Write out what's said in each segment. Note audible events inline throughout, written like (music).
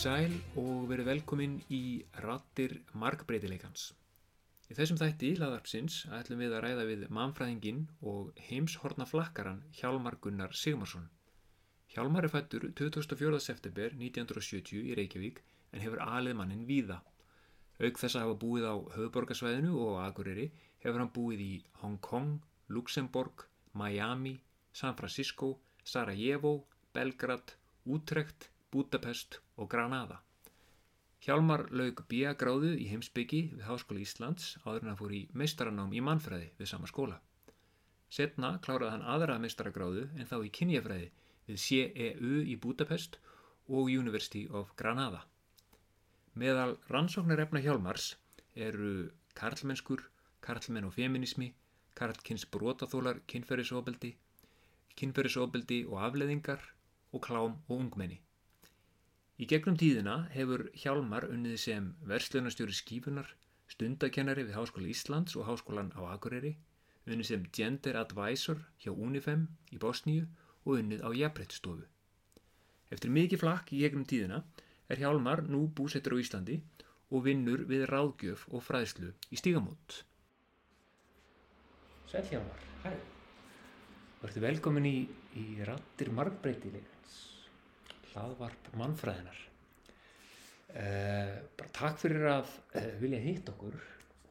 sæl og verið velkomin í Rattir markbreytileikans. Í þessum þætti laðarpsins ætlum við að ræða við mannfræðingin og heimshorna flakkaran Hjálmar Gunnar Sigmarsson. Hjálmar er fættur 24. september 1970 í Reykjavík en hefur alið mannin víða. Auk þess að hafa búið á höfuborgarsvæðinu og Akureyri hefur hann búið í Hong Kong, Luxemburg, Miami, San Francisco, Sarajevo, Belgrad, Utrecht, Budapest og Granada. Hjálmar lauk B.A.gráðu í heimsbyggi við Háskóla Íslands áður en hann fór í meistaranám í mannfræði við sama skóla. Setna kláraði hann aðra meistaragráðu en þá í kynjafræði við CEU í Budapest og University of Granada. Meðal rannsóknarefna Hjálmars eru karlmennskur, karlmenn og feminismi, karlkynns brotaþólar, kynferðisofbeldi, kynferðisofbeldi og afleðingar og klám og ungmenni. Í gegnum tíðina hefur Hjálmar unnið sem verslunarstjóri skífunar, stundakennari við Háskóla Íslands og Háskólan á Akureyri, unnið sem gender advisor hjá Unifem í Bosníu og unnið á jafnbrettstofu. Eftir mikið flakk í gegnum tíðina er Hjálmar nú búsettur á Íslandi og vinnur við ráðgjöf og fræðslu í stígamót. Sæl Hjálmar, hæ. Verður velkomin í, í Rattir margbreytilegans, hlaðvarp mannfræðinar. Uh, bara takk fyrir að uh, vilja hitt okkur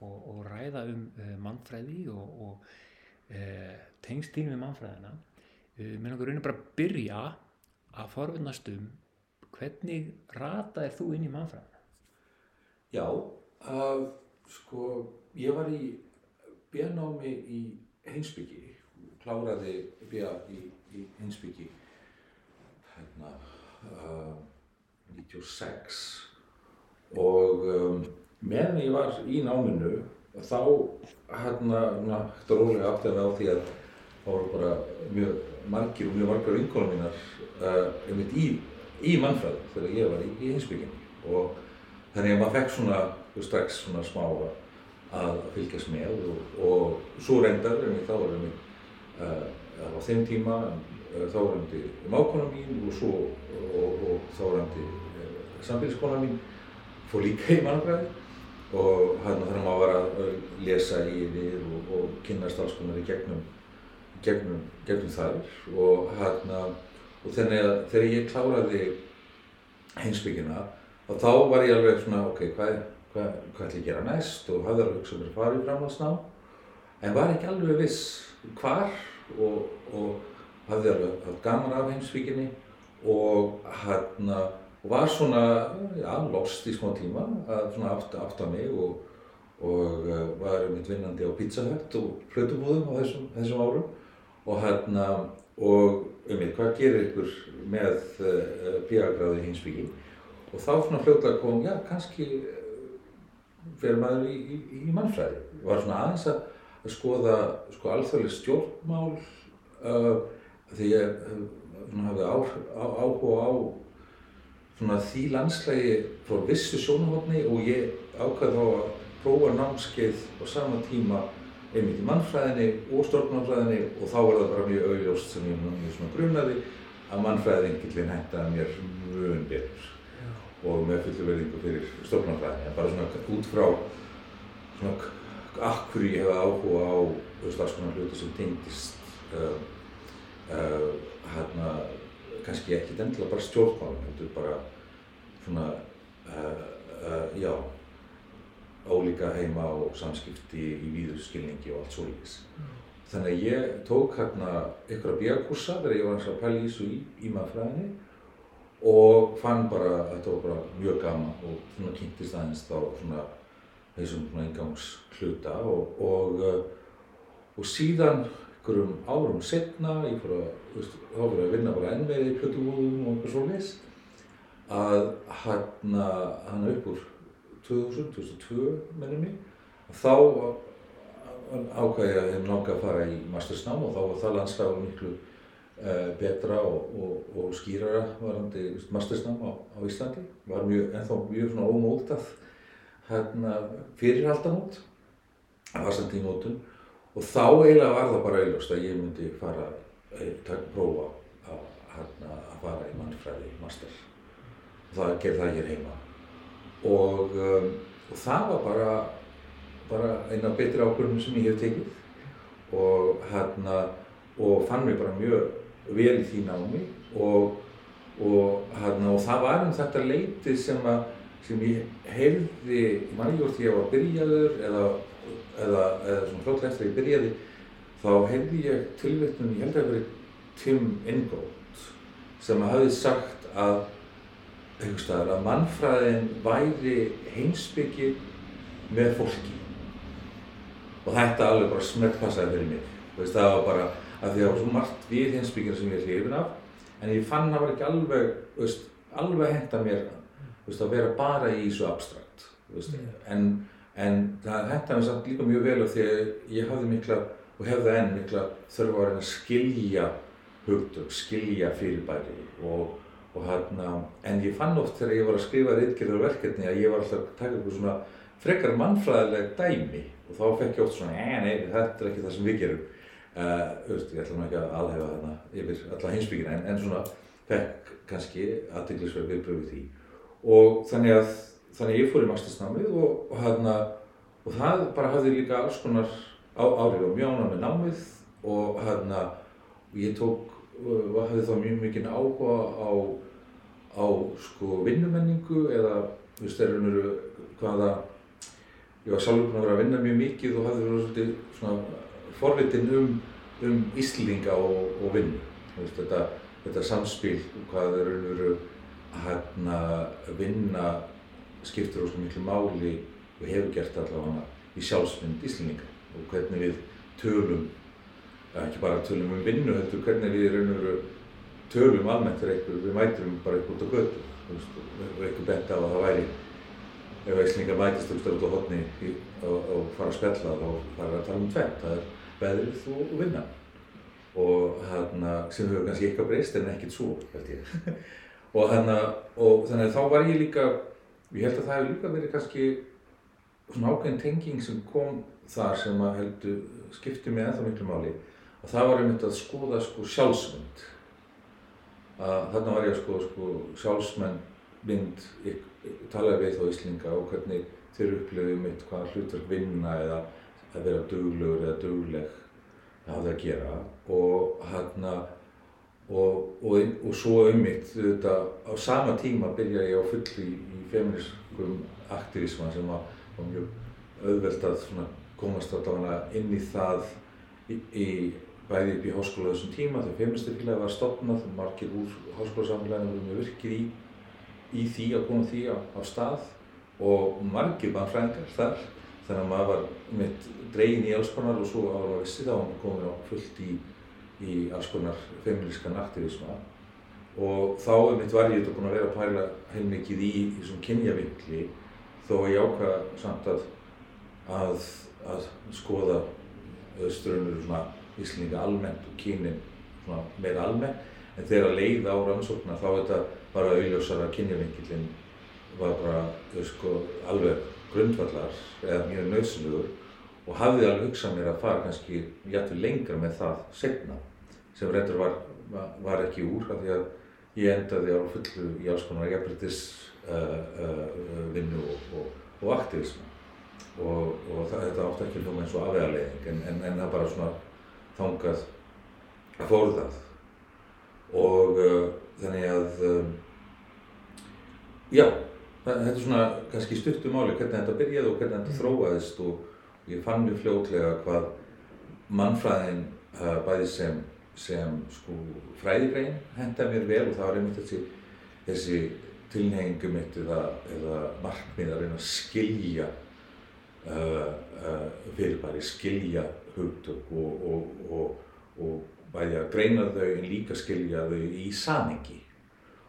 og, og ræða um uh, mannfræði og, og tengstín við mannfræðina. Mér langar raunin bara að byrja að forvinnast um hvernig rataðir þú inn í mannfræðina? Já, sko, ég var í bjánámi í heimsbyggi kláraði BA í, í Hinsbyggi hérna 96 og um, meðan ég var í náminu þá hérna hægt og rólega átti að á því að þá voru bara mjög margir og mjög margar vinkonum mínar uh, einmitt í, í mannfræð þegar ég var í, í Hinsbygginni og þannig að maður fekk svona strax svona smá að fylgjast með og, og svo reyndar en þá var einmitt Uh, á þeim tíma uh, þáverandi mákona mín og svo og, og þáverandi uh, sambíliskona mín fór líka í mannfræði og hann þannig að maður var að lesa í yfir og, og kynast alls konar í gegnum, gegnum, gegnum þar og hann og þannig að þegar ég kláraði heimsbyggina og þá var ég alveg svona ok, hvað, hvað, hvað ætlum ég að gera næst? Og hafði alveg hugsað mér að fara í framhaldsná en var ekki alveg viss hvar og, og hafði alveg haft gaman af heimsvíkinni og og var svona, já, lost í smá tíma að svona átt, átt á mig og, og uh, var eitt vinnandi á Pizza Hut og flötubúðum á þessum, þessum árum. Og hann og um eitt, hvað gerir ykkur með uh, bíagráði heimsvíkin og þá svona fljóðlega kom, já, kannski fyrir maður í, í, í mannfræði. Var svona aðeins að að skoða sko alþjóðlega stjórnmál uh, því ég hafði áhuga á svona því landslægi frá vissu sjónahotni og ég ákvaði þá að prófa námskeið á sama tíma einmitt í mannfræðinni og stjórnmálfræðinni og þá var það bara mjög auðljóst sem ég mjög svona grunaði að mannfræðingillin hættaði mér mjög betur og með fullu verðingu fyrir stjórnmálfræðinni en bara svona út frá svona akkur ég hefa áhuga á alls konar hluti sem tengdist uh, uh, hérna kannski ekki endilega bara stjórnmálum, heldur bara svona, uh, já, ólíka heima og samskipti í víður skilningi og allt svo líkis. Mm. Þannig að ég tók hérna ykkur að bíakursa þegar ég var eins að pæla í þessu í, í maðurfræðinni og fann bara að þetta var bara mjög gaman og svona kynntist aðeins þá svona þessum eingangshluta og, og, uh, og síðan einhverjum árum setna, ég fór að, veist, þá fór ég að vinna bara enn með í plötuvúðum og eitthvað svoleiðis, að hann, hann upp úr 2000, 2002 minnum ég, þá ákvæði ég að þeim langa að fara í mastersnám og þá var það landslagur miklu uh, betra og, og skýrara varandi mastersnám á, á Íslandi, var mjög, ennþá mjög svona ómóldað hérna, fyrirhaldamót. Það var samt í mótun og þá eiginlega var það bara auðvast að ég myndi fara að prófa að, hérna, að fara í mannfræði master. Það gerði það hér heima. Og, um, og það var bara, bara eina betri ákvörðum sem ég hef tekið. Og hérna og fann mig bara mjög vel í því námi. Og, og hérna og það var um þetta leiti sem að sem ég ég man ekki hvort ég var byrjaður eða, eða, eða svona flótlega eftir að ég byrjaði þá heyrði ég tilvittun, ég held að það verið Tim Ingold sem hafði sagt að staðar, að mannfræðin væri heimsbyggi með fólki. Og þetta alveg bara smettpassaði fyrir mig. Veist, það var bara að því að það var svo margt við heimsbyggina sem ég hrifin af en ég fann að það var ekki alveg veist, alveg henda mér veist, að vera bara í þessu abstrakt mm. en, en það henda mér samt líka mjög vel af því að ég hafði mikla og hefði enn mikla þörfu að skilja hugtök, skilja fyrirbæri og og hérna, en ég fann oft þegar ég var að skrifa reyndgerðar verkefni að ég var alltaf að taka eitthvað svona frekar mannfræðileg dæmi og þá fekk ég oft svona, eh, nei, þetta er ekki það sem við gerum. Uh, veist, ég ætla nú ekki að alhefa þarna yfir alla hinsbyggina, en, en svona fekk kannski aðdeglisverð viðbröðu því. Og þannig að, þannig að ég fór í mastersnámið og, og hérna, og það bara hafði líka alls konar áhrif á mjóna með námið og og ég tók og hafði þá mjög mikinn áhuga á, á sko vinnumenningu eða veist, þeir eru hvaða ég var sjálfur búinn að vera að vinna mjög mikið og hafði verið svolítið svona forvitinn um, um íslinga og, og vinnu. Þetta, þetta samspil hvað þeir eru að hérna vinna skiptir ósluð miklu máli og hefur gert allavega í sjálfsmynd íslinga og hvernig við tölum ekki bara tölum um vinnu, heldur hvernig við raun og veru tölum almennt fyrir einhver, við mætum bara eitthvað út á götu og einhver bent á að það væri ef Íslingar mætist út á hodni og fara að spjalla þá fara að tala um tveit, það er veðrið og vinna og hérna sem hefur kannski eitthvað breyst en ekkert svo held ég. (laughs) Og hérna og þannig að þá var ég líka ég held að það hefur líka verið kannski svona ákveðin tenging sem kom þar sem að heldur skipti mig ennþá miklu máli. Og það var einmitt að skoða sko sjálfsmynd. Að þarna var ég að skoða sko sjálfsmynd talaði við þá Íslinga og hvernig þeir upplöðu mitt hvaða hlutverk vinna eða að vera duglegur eða dugleg að hafa það að gera. Og hérna og, og, og svo um mitt þetta á sama tíma byrja ég á fulli í, í feminískum aktivisma sem var, var mjög auðvelt að komast alltaf inn í það í, í bæði upp í háskóla þessum tíma þegar feministafélagi var stopnað og margir úr háskólasamfélaginu voru mjög virkir í, í því að koma því á, á stað. Og margir mannfræðingar þar þannig að maður var mitt dregin í alls konar og svo ára að vissi þá að maður komið á fullt í, í alls konar feministkan aktivisma. Og þá mitt var ég þetta búin að vera að pæla heilmikið í þessum kynjavinkli þó að ég ákvaða samt að, að, að skoða strömmur svona Íslinga almennt og kynin meira almennt. En þegar að leiða á rannsóknar þá þetta bara auðljósar að kynjavingilinn var bara sko, alveg grundvallar eða mjög nöðsynluður og hafði alveg hugsað mér að fara kannski jættur lengra með það segna sem reyndar var, var ekki úr af því að ég endaði á fullu í alls konar jafnbrytis uh, uh, vinnu og, og, og aktivism og, og það, þetta átti ekki hljóma eins og afvegarleiðing en, en, en það bara svona þangað fór það og uh, þannig að um, já, þetta er svona kannski stuttum máli hvernig þetta byrjaði og hvernig þetta mm. þróaðist og ég fann mjög fljótlega hvað mannfræðin uh, bæði sem, sem sko fræðigrein henda mér vel og það var einmitt þessi, þessi tilhengu mitt eða, eða markmið að reyna að skilja uh, uh, fyrirbæri, skilja hugtök og, og, og, og bæði að greina þau en líka skilja þau í samingi.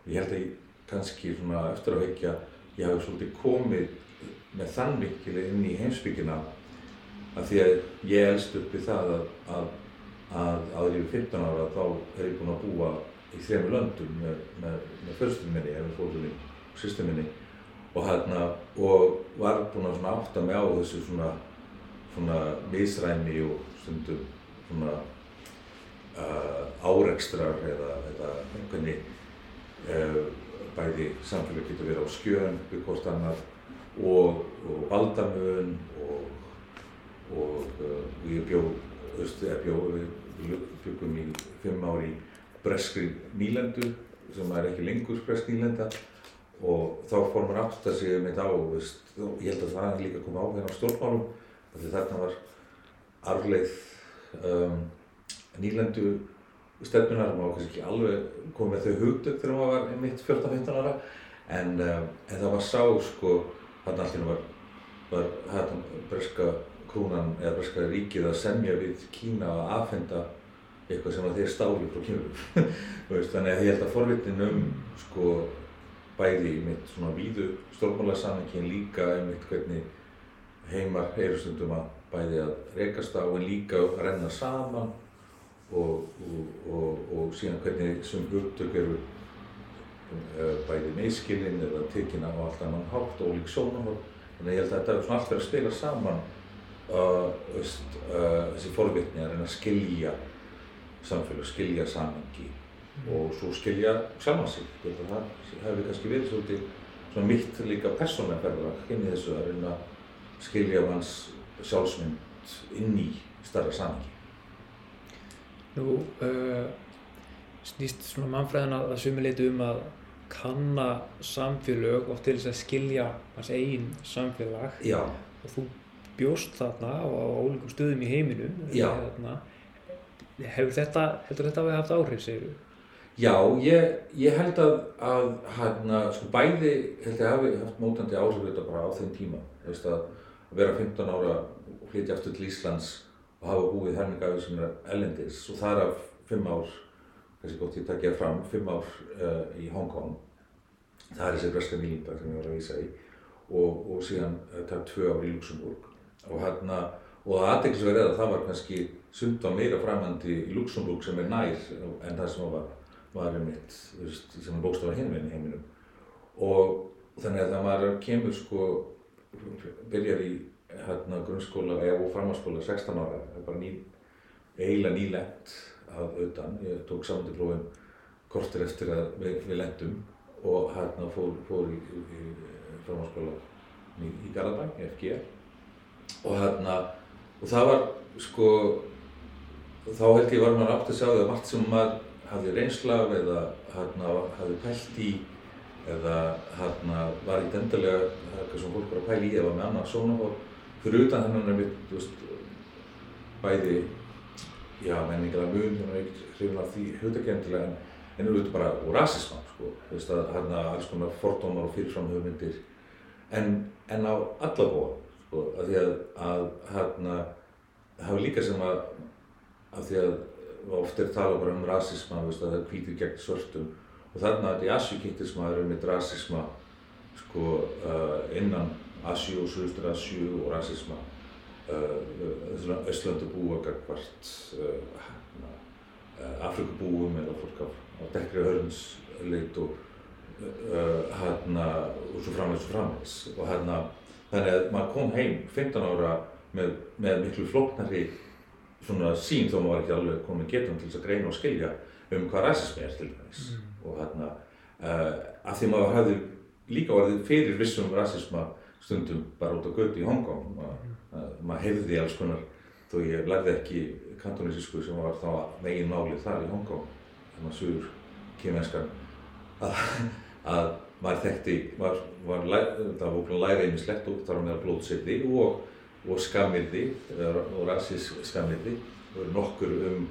Og ég held að ég kannski svona eftir að vekja, ég hafi svolítið komið með þann mikilvæg inn í heimsbyggina að því að ég elst upp í það að, að, að yfir 15 ára þá er ég búinn að búa í þrejum löndum með, með, með fyrstum minni, eða fólkunni og sýstum minni. Og hérna og var búinn að átta mig á þessu svona svona misræmi og stundum svona uh, árekstrar eða, eða hvernig uh, bæði samfélag getur verið á skjön við hvort annar og, og valdamun og, og uh, ég bjó, östu, bjó, byggum í fimm ári breskri nýlendu sem er ekki lengur bresk nýlenda og þá fór maður aftur að segja mitt á og ég held að það er líka að koma á hérna á stjórnmálum því þarna var arfleið um, nýlendu stefnunar, maður kannski ekki alveg komið með þau hugdökk þegar maður var mitt 14-15 ára en, um, en það var sá sko, hann alltaf var, var hérna breska krúnan eða breska ríkið að semja við Kína að aðfenda eitthvað sem að þeir stáli frá kynum (laughs) þannig að ég held að forvitin um sko bæði í mitt svona víðu stjórnmálarsamengin líka einmitt hvernig heimar eru stundum að bæði að rekast á en líka að renna saman og, og, og, og síðan hvernig sem hugtök eru uh, bæði meðskilinn eða tekinn á allt annan hátt og lík sónahótt. Þannig að ég held að þetta er svona allt verið að spila saman uh, þessi forvitni að reyna að skilja samfélag, skilja samengi og svo skilja saman sig. Það hefur kannski verið svolítið svona mitt líka persónlega ferðalag inn í þessu að reyna að skilja hans sjálfsmynd inn í starra samengi. Nú uh, snýst svona mannfræðin að sumuleiti um að kanna samfélög og til þess að skilja hans eigin samfélag Já. og þú bjóst þarna á, ólíkum stöðum í heiminum þarna. hefur þetta heldur þetta að hafa haft áhrif segir þú? Já, ég, ég held að, að hérna, sko bæði held ég hafi haft mótandi áhrif þetta bara á þeim tíma, veist að vera 15 ára og flytja aftur til Íslands og hafa búið hermingaður sem er ellendis og þar af fimm ár, kannski gott ég takkja fram, fimm ár uh, í Hongkong. Það er þessi breska nýlinda sem ég var að vísa í og, og síðan uh, takk tvö ár í Luxemburg. Og hérna, og er að það var kannski sundan meira framhandi í Luxemburg sem er nær en það sem var, var mitt, sem er bókstafa hinvinn í heiminum. Og þannig að það maður kemur sko, byrjar í hérna grunnskóla og framhaldsskóla 16 ára, það er bara ný, eiginlega nýlend að auðan, ég tók samandiprófin kortir eftir að við, við lendum og hérna fór, fór í, í, í framhaldsskóla í, í Garabæ, FG og hérna, og það var sko, þá held ég var maður átt að sjá því að margt sem maður hafði reynslaf eða hérna hafði pælt í eða hérna var í dendalega, eitthvað sem fólk var að pæla í eða með annað sónahór fyrir utan þennan er mitt, veist, bæði, já, menningar mun, þannig að ég ekki hrifin af því hugdakendilega, en, auðvitað bara og rasisman, sko, þú veist, að hérna alls konar fordómar og fyrirfram hugmyndir, en, en á alla bóða, sko, að því að, að hérna, það var líka sem að, að því að oft er talað bara um rasisma, veist, að það er hvítir gegn svörstum, og þarna þetta í Asju kynntist maður um eitt rasisma, sko, uh, innan Asjú og Suðustur Asjú og rasisma uh, Östlöndubúa gagvart uh, uh, Afrikubúum eða fólk af, af dekkri hörnsleit og hérna og svo framvegs og framvegs og hérna þannig að maður kom heim 15 ára með, með miklu flóknari svona sín þó maður var ekki alveg komið getum til þess að greina og skilja um hvað rasismi er til dæmis. Mm. og hérna af því maður hafði líka orðið fyrir vissum rasisma stundum bara út á götu í Hongkong maður mað heyrði alls konar þó ég lærði ekki kantonisísku sem var þá megin málið þar í Hongkong þannig að suður kymenskan að, að maður þekkti maður var það var búin að læra einnig slett út þar á meðal blóðseti og, og skamirði og rassís skamirði og nokkur um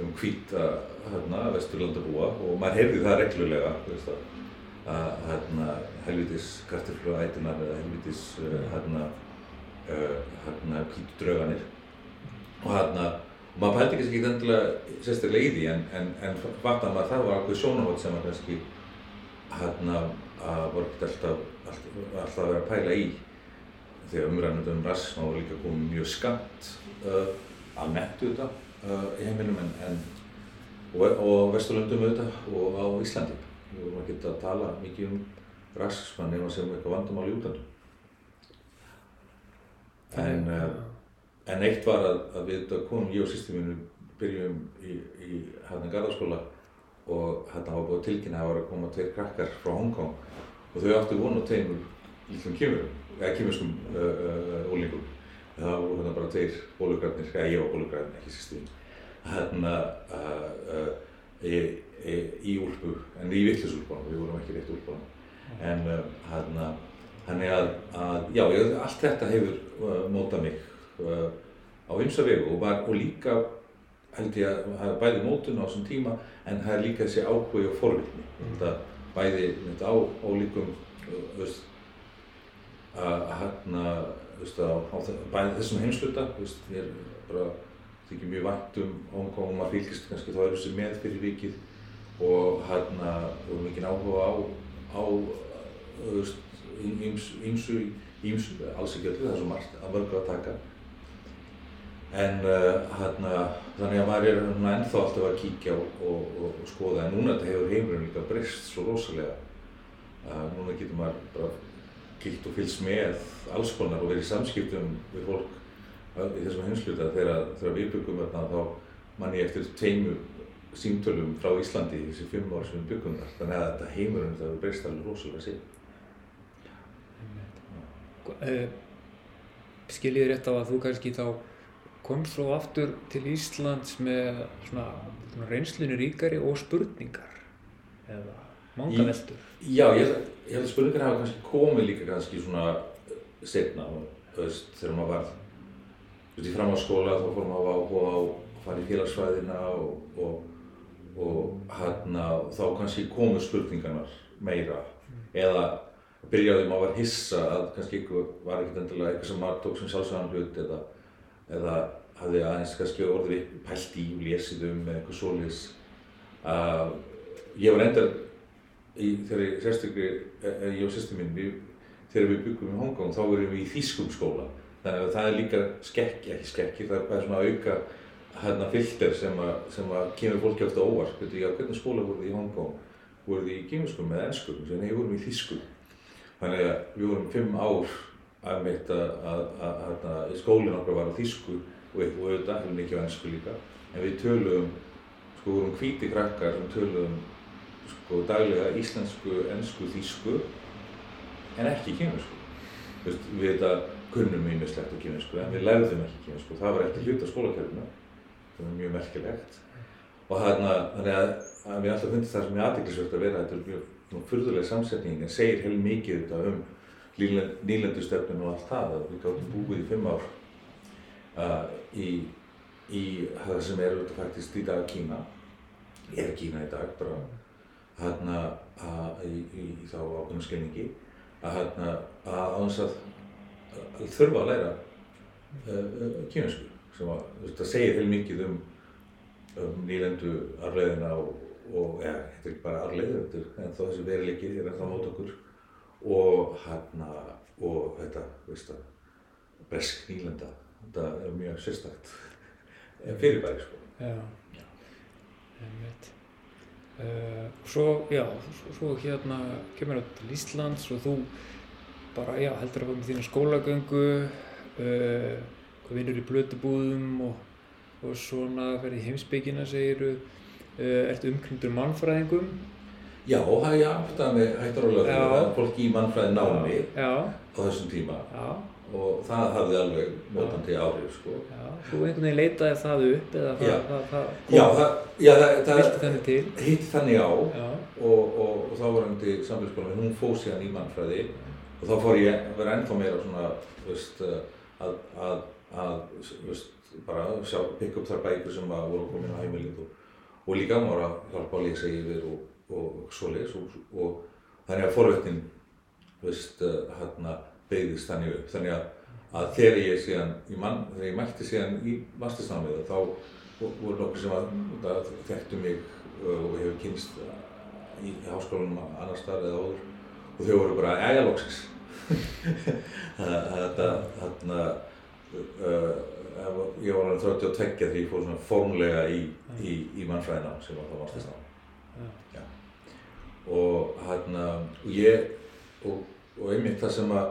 um hvita hérna vesturlandabúa og maður heyrði það reglulega veist það að hérna, helvitis kartafluætunar eða helvitis uh, hérna, uh, hérna hvítu drauganir og hérna, og maður pældi kannski ekki endilega sérstaklega í því en, en, en fatt að maður það var eitthvað sjónahótt sem maður kannski hérna að voru ekkert alltaf, alltaf, alltaf að vera að pæla í þegar umræðnum um rassism var líka komið mjög skamt uh, að nettu þetta í heiminum en, en og, og Vesturlundum auðvitað og á Íslandi. Við vorum ekki að tala mikið um rasisma nema sem eitthvað vandamál í útlandum en uh, en eitt var að, að við komum, ég og sýstum mínu byrjum í, í hérna Garðarskóla og hérna var búið tilkynna að það var að koma tveir krakkar frá Hongkong og þau áttu vonu tveimur lítlum kýmurum, eða kýmurskum úlingum. Það voru hérna bara tveir bólugrafnir, eða ég var bólugrafin, ekki sýstum, hérna í, úlpu, en í vittlisulpunum, við vorum ekki rétt úlpunum. En hérna, þannig að, að, já, allt þetta hefur mótað mig á ymsa vegu og líka held ég að það er bæði mótun á þessum tíma en það er líka þessi áhugi og forvitni. Þetta bæði þetta á ólíkum, uh, veist, að hérna, veist, á, á bæði þessum heimsluta, veist, ég er bara þykir mjög vænt um Hongkong og maður fylgist kannski þá eru þessi með fyrir vikið og hérna, og mikið áhuga á, á, veist, ýmsu, ýmsu, alls ekki öllu, það er svo margt að mörgu að taka. En uh, hérna, þannig að maður er svona ennþá alltaf að kíkja og, og, og, skoða, en núna þetta hefur heimurinn líka breyst svo rosalega. Uh, núna getur maður bara kíkt og fylgst með alls konar og verið í samskiptum við fólk uh, í þessum heimsluta þegar, þegar við byggum þarna þá man ég eftir tveimur símtölum frá Íslandi þessi fimm ár sem við byggum þar. Þannig að þetta heimurinn þetta hefur breyst alveg rosalega síðan. Uh, skiljið rétt á að þú kannski þá komst svo aftur til Íslands með svona, svona reynslinu ríkari og spurningar eða manga veldur. Já, ég, held að spurningar hafa kannski komið líka kannski svona setna, þú veist, þegar maður var, veist, í framhaldsskóla þá fór maður að áhuga á að fara í félagsfræðina og, og, og hérna, þá kannski komu spurningarnar meira eða byrjaði maður var hissa að kannski ykkur var ekkert endilega eitthvað sem maður tók sem sjálfsagðan hlut eða, eða hafði aðeins kannski orðið pælt í og lesið um eða eitthvað svoleiðis. Uh, ég var endar í, þegar ég sérstaklega, eh, ég og sýstir minn, við, þegar við byggum í Hongkong þá erum við í þýskum skóla. Þannig að það er líka skekki, ekki skekki, það er bara svona auka hérna filter sem að, sem að kemur fólki ofta óvart. Veitu, já, hvernig skóla voruð þið í Hongkong? Voruð þið í kýminskum eða ennskum? Þannig að við vorum í þýskum. Þannig að við vorum fimm ár mitt að, skólinn okkar var á þýsku og auðvitað hefur mikið á ennsku líka. En við töluðum, sko, vorum hvíti krakkar sem töluðum sko daglega íslensku, ennsku, þýsku en ekki veist, við þetta kunnum ýmislegt á kynversku en við lærðum ekki kynversku. Það var ekki hluta skólakerfinu. Það var mjög merkilegt. Og þarna, þannig að, að við alltaf fundist það sem ég aðdeglisvöld að vera, þetta er mjög furðuleg samsetning en segir heil mikið þetta um nýlendustefnun og allt það að við gáttum búið í fimm ár uh, í, í það sem er auðvitað faktist í dag Kína, er Kína í dag bara hérna að í, í, í þá ákveðnum skilningi að hérna að þess að, að þurfa að læra uh, uh, kínusku sem að þetta segir heil mikið um, um nýlendu arleðina og, og ja, þetta er ekki bara arleð þetta er ennþá þessi veruleiki er ennþá mót okkur og hérna og þetta, veist að bresk nýlenda þetta er mjög sérstakt (laughs) fyrirbæri sko Já, einmitt. Uh, svo, já, svo, svo hérna kemur það til Íslands og þú bara, já, heldur að fá með þína skólagöngu, uh, vinnur í blötubúðum og, og svona ferði í heimsbyggina, segiru, uh, ertu umkringdur mannfræðingum. Já, það ég áttaði mig hættur og lögur fólki í mannfræði námi Já, á þessum tíma. Já, og það hafði alveg mótandi áhrif sko. já, þú einhvern veginn leitaði það upp eða það, það, það, það, það vilti þannig til. hitt þannig á. Og, og, og þá var hann til samfélagsskóla, hún fóð síðan í mannfræði. Og þá fór ég að vera ennþá meira svona, veist, að, að, að, veist, bara sjá, pikka upp þar bækur sem að voru komin á heimilið og, og líka maður að hjálpa að lesa yfir og, og svoleiðis og, og þannig að forvetnin, veist, hérna, beigðist þannig upp, þannig að, að þegar ég síðan, í mann, þegar ég mætti síðan í mastersnámið þá voru nokkur sem að, að þekktu mig uh, og hefur kynst uh, í háskólanum annars staðar eða áður og þau voru bara æja loksins. (laughs) Þetta þarna uh, ég var alveg 32 þegar ég fór svona formulega í, í, í mannfræðinám sem var það mastersnám já, og hérna og ég og, og einmitt það sem að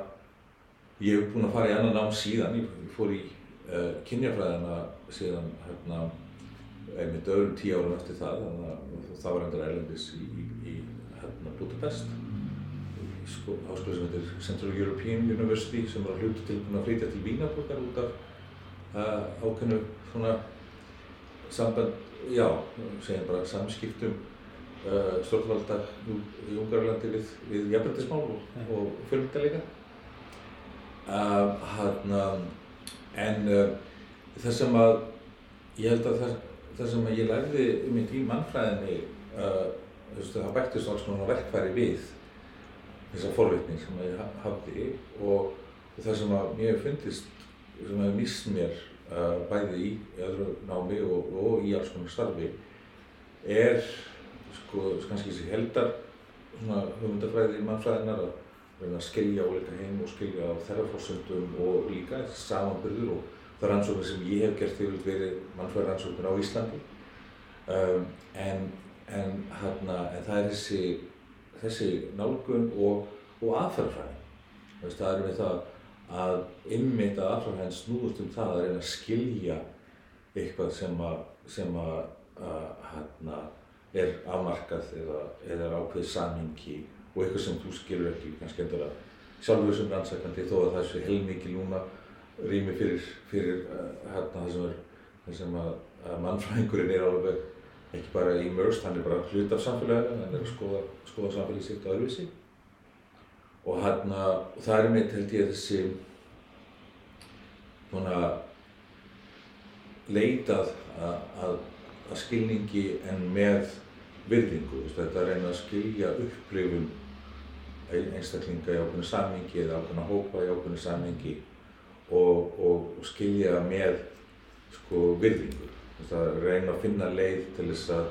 ég hef búinn að fara í annan nám síðan ég, fór í uh, kynjafræðina síðan hérna einmitt öðrum tíu árum eftir það, þannig að það var endur erlendis í, í, í hérna, Budapest, sko, háskóla sem heitir Central European University sem var hluti til að flytja til Vínarborgar út af uh, ákveðnu svona samband, já, segjum bara samskiptum stjórnvalda í Ungarlandi við, við jafnbryndismál og, og fjölmyndalega. Uh, hérna, en uh, það sem að, ég held að það, það sem að ég lærði um í tí mannfræðinni, það bættist alls svona verkfæri við þessa forvitni sem ég hafði og, það sem að mér fundist, sem hefur nýst mér bæði í öðru námi og, og í alls konar starfi er sko kannski þessi heldar svona hugmyndafræði mannfræðinar að reyna að skilja ólika heim og skilja á þeirra fórsöndum og líka samanbyrður og það er rannsóknir sem ég hef gert yfirlega verið mannfræði rannsóknir á Íslandi um, en, en, hana, en það er þessi, þessi nálgun og, og aðferðfræði. Það er með það að ymmit að aðferðfræðin snúðust um það að reyna að skilja eitthvað sem að, sem að, að hana, er afmarkað eða, eða er ákveðið samhengi og eitthvað sem þú skilur ekki kannski endur að sjálfur sem rannsækandi þó að það sé heilmikið núna rými fyrir, fyrir uh, hérna það sem er það sem að, að mannfræðingurinn er alveg ekki bara immersed, hann er bara hlut af samfélaginu, hann er að skoða, skoða samfélagi sitt á öðruvísi. Og hérna, og það er mitt held ég þessi svona leitað að, að, að skilningi en með virðingu, þetta er reyna að skilja upplifun einstaklinga í ákveðinu samhengi eða ákveðinu hópa í ákveðinu samhengi og, og, skilja með sko, virðingu. Það er reyna að finna leið til þess að,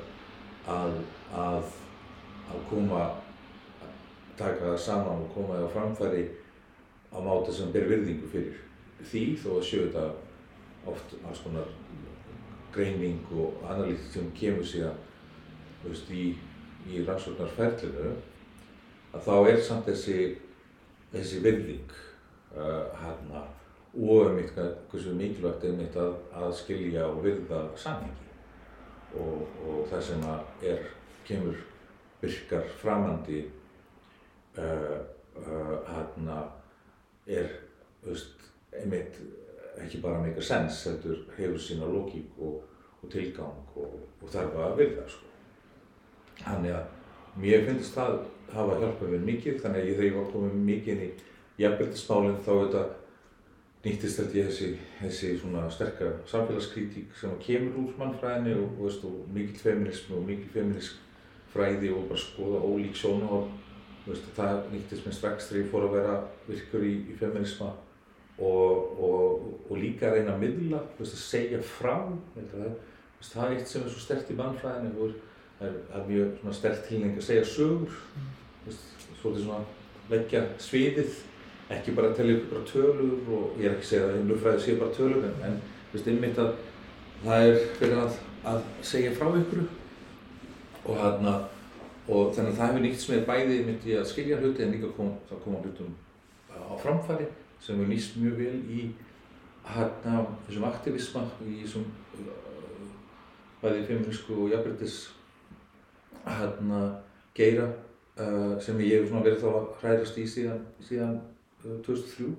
að, að, að koma, taka það saman og koma það framfæri á máta sem ber virðingu fyrir því þó að séu þetta oft alls konar greining og analýtt sem kemur síðan veist, í, í rannsóknarferlinu að þá er samt þessi, þessi virðing uh, hérna og um eitthvað hversu mikilvægt er mitt að, að skilja og virða samhengi. Og, og það sem er, kemur virkar framandi uh, uh, hérna er veist, einmitt ekki bara meika sens, þetta hefur sína lógík og, og tilgang og, og þarf að virða sko. Þannig að mér finnst það hafa hjálpað mér mikið, þannig að ég þegar ég var komið mikið inn í jafnbeltismálinn þá þetta nýttist held ég þessi, þessi svona sterkar samfélagskritík sem kemur úr mannfræðinni og, og, veist, og mikil feminism og mikil feminisk fræði og bara skoða ólík sjónahorn. Það nýttist mér strax þegar ég fór að vera virkur í, í feminisma og, og líka að reyna að miðla, veist, að segja frá. Það, veist, það er eitt sem er svo stert í mannfræðinni það er mjög sterkt tilning að segja sögur svolítið svona leggja sviðið ekki bara að tellja bara tölur og ég er ekki að segja að heimlufræði sé bara tölur en, en veist, einmitt að það er fyrir að, að segja frá ykkur og hérna og þannig að það hefur nýtt sem er bæði myndi að skilja hluti en líka kom, það koma hlutum á framfæri sem hefur nýst mjög vel í hérna þessum aktivisma í þessum bæði feminísku og jafnbrytis hérna geira uh, sem ég hef verið þá að hræðast í síðan, síðan uh, 2003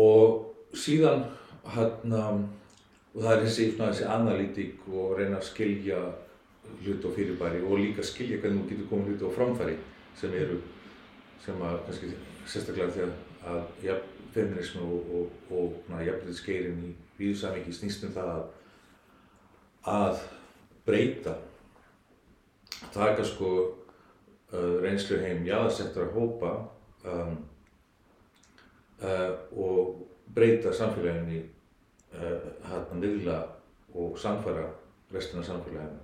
og síðan hérna og það er þessi, þessi analítik og reyna að skilja hlut og fyrirbæri og líka skilja hvernig þú getur komið hlut á framfæri sem eru sem að kannski sérstaklega því að ja, feminismu og, og, og jafnveitisgeirin í víðsamiki snýst um það að, að breyta taka sko uh, reynslu heim jáðarsettur að hópa um, uh, og breyta samfélaginu hérna miðla og samfæra restina samfélaginu.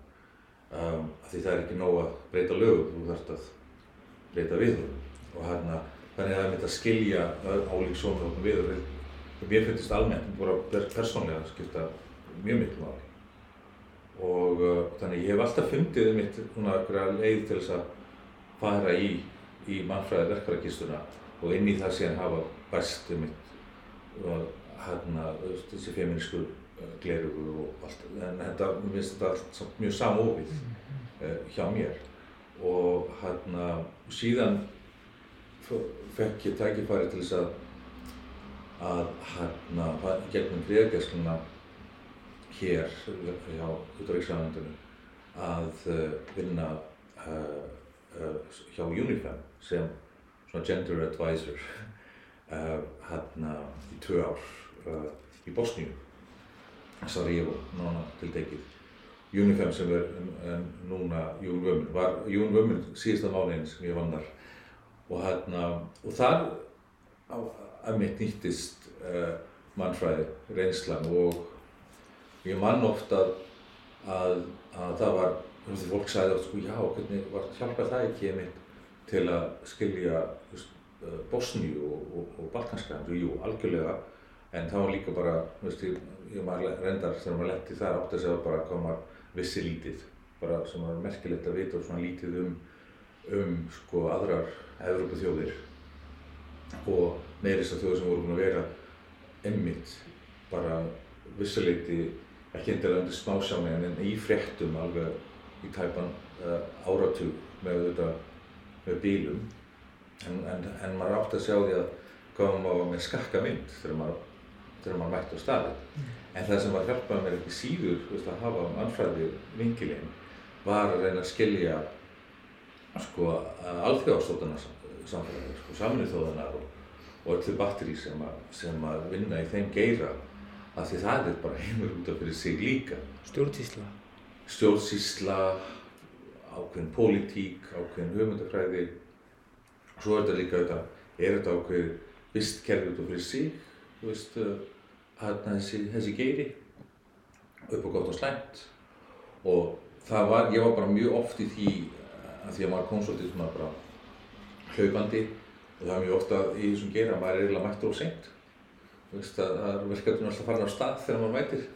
Um, því það er ekki nóg að breyta lögum, þú þarfst að breyta viðhörðum og hérna þannig að það er myndið að skilja álík sónum við og mér finnst almennt, bara persónlega skipta mjög miklu máli. Og uh, þannig ég hef alltaf fundið mitt svona eitthvað leið til þess að fara í, í mannfræði verkvarakistuna og inn í það síðan hafa bæstu mitt og hérna þessi feminísku glerugu og allt, en þetta, mér finnst þetta allt mjög samofið uh, hjá mér. Og hérna, síðan fekk ég tækifæri til þess að að hérna, gegnum friðargæsluna hér hjá útræksræðandunum að uh, vinna uh, uh, hjá UNIFEM sem svona gender advisor (laughs) hérna í tvö ár í Bosníu. Sarajevo, nána tiltekið. UNIFEM sem er núna Jún Vömmun, var Jún Vömmun síðasta mánuðin sem ég vann þar og hérna, og þar að mitt nýttist uh, mannfræði reynslan. Og ég mann oft að, að, að það var, þú veist, fólk sagði oft sko, já, hvernig var hjálpað það ekki einmitt til að skilja veist, uh, Bosníu og, og, og Balkanskæðan, jú, algjörlega, en það var líka bara, þú veist, ég, ég maður reyndar þegar maður letti þar átt að segja bara hvað maður vissi lítið, bara sem var merkilegt að vita og svona lítið um, um sko aðrar Evrópu þjóðir og meirist að þjóðir sem voru búin að vera einmitt bara vissuleiti ekki endilega undir smásjáni en í fréttum alveg í tæpan uh, áratug með þetta með bílum. En, en, en maður átti að sjá því að maður var með skakka mynd þegar maður, maður mætti á staðið en það sem var hjálpaði mér ekki síður veist, að hafa mannfræði vingilinn var að reyna að skilja sko alþjóðastótana samfélagi, sko saminuð þjóðanar og, og öllu batteri sem, að- sem að vinna í þeim geira af því það er bara heimur út af fyrir sig líka. Stjórnsýsla. stjórnsýsla ákveðin pólitík, ákveðin hugmyndafræði svo er þetta líka þetta, er þetta ákveðin vistkerfi út af fyrir sig þú veist, hérna þessi, þessi geiri upp á gott og slæmt. Og það var, ég var bara mjög oft í því að því að maður kom svolítið svona bara hlaupandi. Og það er mjög ofta í þessum geira að maður er eiginlega mættur og seint. Að það er verkefnum alltaf farin á stað þegar maður mætir.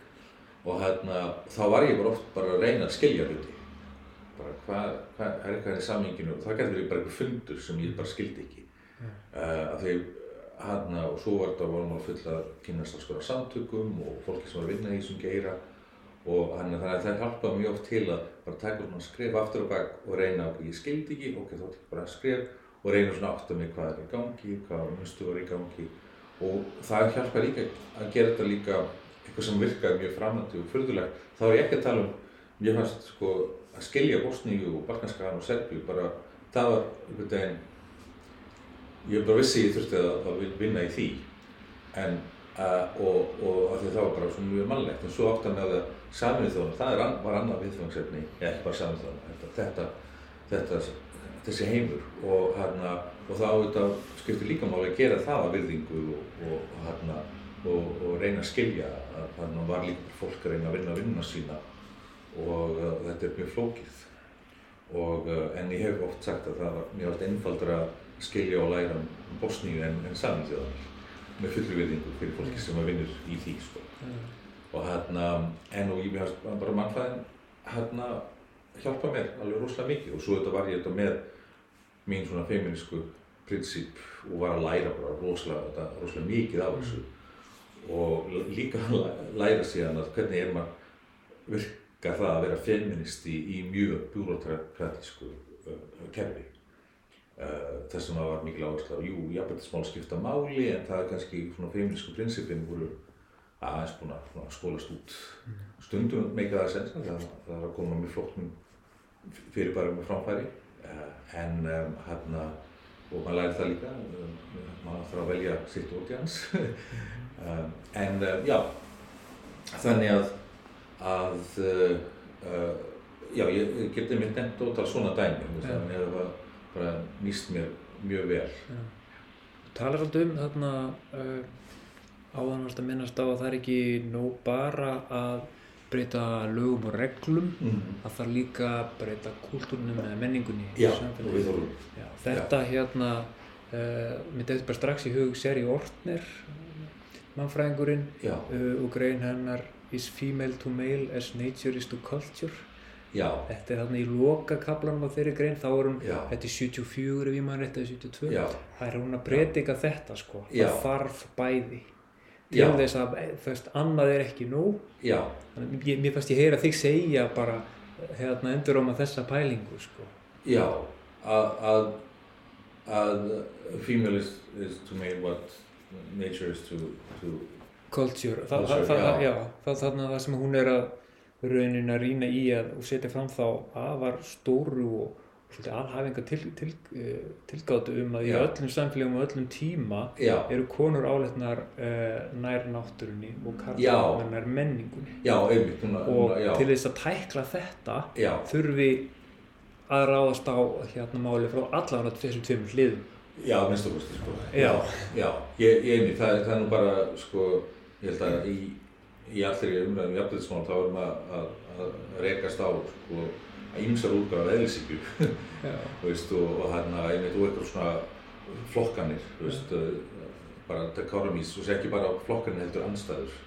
Og hérna, þá var ég bara oft bara að reyna að skilja hluti. Bara hvað, hvað er eitthvað í saminginu og það getur verið bara einhver fundur sem ég bara skildi ekki. Uh, að því hérna, og svo var þetta vorum að fulla að kynast alls konar samtökum og fólki sem var að vinna í þessum geira. Og hann, þannig að það hjálpaði mjög oft til að bara taka svona skref aftur og bak og reyna okkur, ég skildi ekki, ok, þá tek bara skref og reyna svona að mig hvað er í gangi, hvað mustu var í gangi. Og það hjálpaði líka að gera þetta líka eitthvað sem virkaði mjög framandi og fyrðulegt. Þá er ég ekki að tala um, ég fannst sko að skilja Bosníu og Balkanskagan og Serbíu bara, það var einhvern veginn, ég bara vissi ég þurfti að, að vinna í því. En uh, og, og af því að það var bara svona mjög mannlegt. En svo átt að með að saminuð þjóðan, það er, var annað viðfangsefni, ekki bara saminuð þjóðan, þetta, þetta, þessi heimur og hérna og þá auðvitað skiptir líka máli að gera það að virðingu og, og, hérna og, og reyna að skilja að hérna var líka fólk að reyna að vinna vinna sína og uh, þetta er mjög flókið og uh, en ég hef oft sagt að það var mjög oft einfaldra að skilja og læra um Bosníu en, en saminþjóðanar með fullri virðingu fyrir fólki sem að vinnur í því sko. Og hérna en og ég hef bara mannfæðin hérna hjálpa mér alveg rosalega mikið. Og svo þetta var ég þetta með mín svona feminísku prinsip og var að læra bara rosalega, þetta, rosalega mikið af þessu. Og l- líka að læ- læra síðan að hvernig er maður virkar það að vera feministi í mjög bjúrókratísku uh, kerfi? Þess sem það var mikil áherslu á, jú, jafnbættismál skipta máli en það er kannski svona feminísku prinsipin voru aðeins búin að skólast út. Stundum meika það sens það, það er að koma mjög flott fyrir bara með framfæri uh, en um, hérna og maður læri það líka um, maður þarf að velja sitt hans (laughs) um, en uh, já þannig að að uh, já, ég, ég geti mér nefnt ótal svona dæmi þannig að það var bara nýst mér mjög vel. Talar alltaf um þarna uh, áðan varst að minnast á að það er ekki nóg bara að breyta lögum og reglum mm. að það líka að breyta kultúrnum eða menningunni já, Já, þetta hérna uh, mér þetta bara strax í hug Seri Ortner mannfræðingurinn já, uh, og grein hennar Is female to male as nature is to culture. Já, þetta er þarna í loka kaplanum á þeirri grein þá er hún, já, þetta er 74 ef ég maður rétt eða 72 já, það er hún að predika þetta sko. Já. það þarf bæði til Já. þess að þú veist, annað er ekki ég, mér fannst ég heyra þig segja bara hérna endur á þessa pælingu sko. já, að, að, að female is, is to male what nature is to, to culture, Þa, Culture, það, það, já. það, þannig að það sem hún er að raunin að rýna í að setja fram þá afar stóru og alhæfinga til, til, uh, tilgátu um að í Já. öllum samfélagum og öllum tíma já, eru konur áleitnar uh, nær náttúrunni og karlar nær menningunni. Já, einmitt núna, og núna, til þess að tækla þetta þurfi að ráðast á hérna máli frá allavega þessum tveimur hliðum. Já, minnst og kosti sko. Já. já, ég, ég einmitt, það, það er nú bara sko, ég held að í, í allri umræðum jafnveitismál þá erum að, að, að rekast á sko, að ýmsar útgáð af eðlisíkju (laughs) og, hérna einmitt og eitthvað svona flokkanir veist, uh, bara dekorumís og ekki bara flokkanir heldur anstæður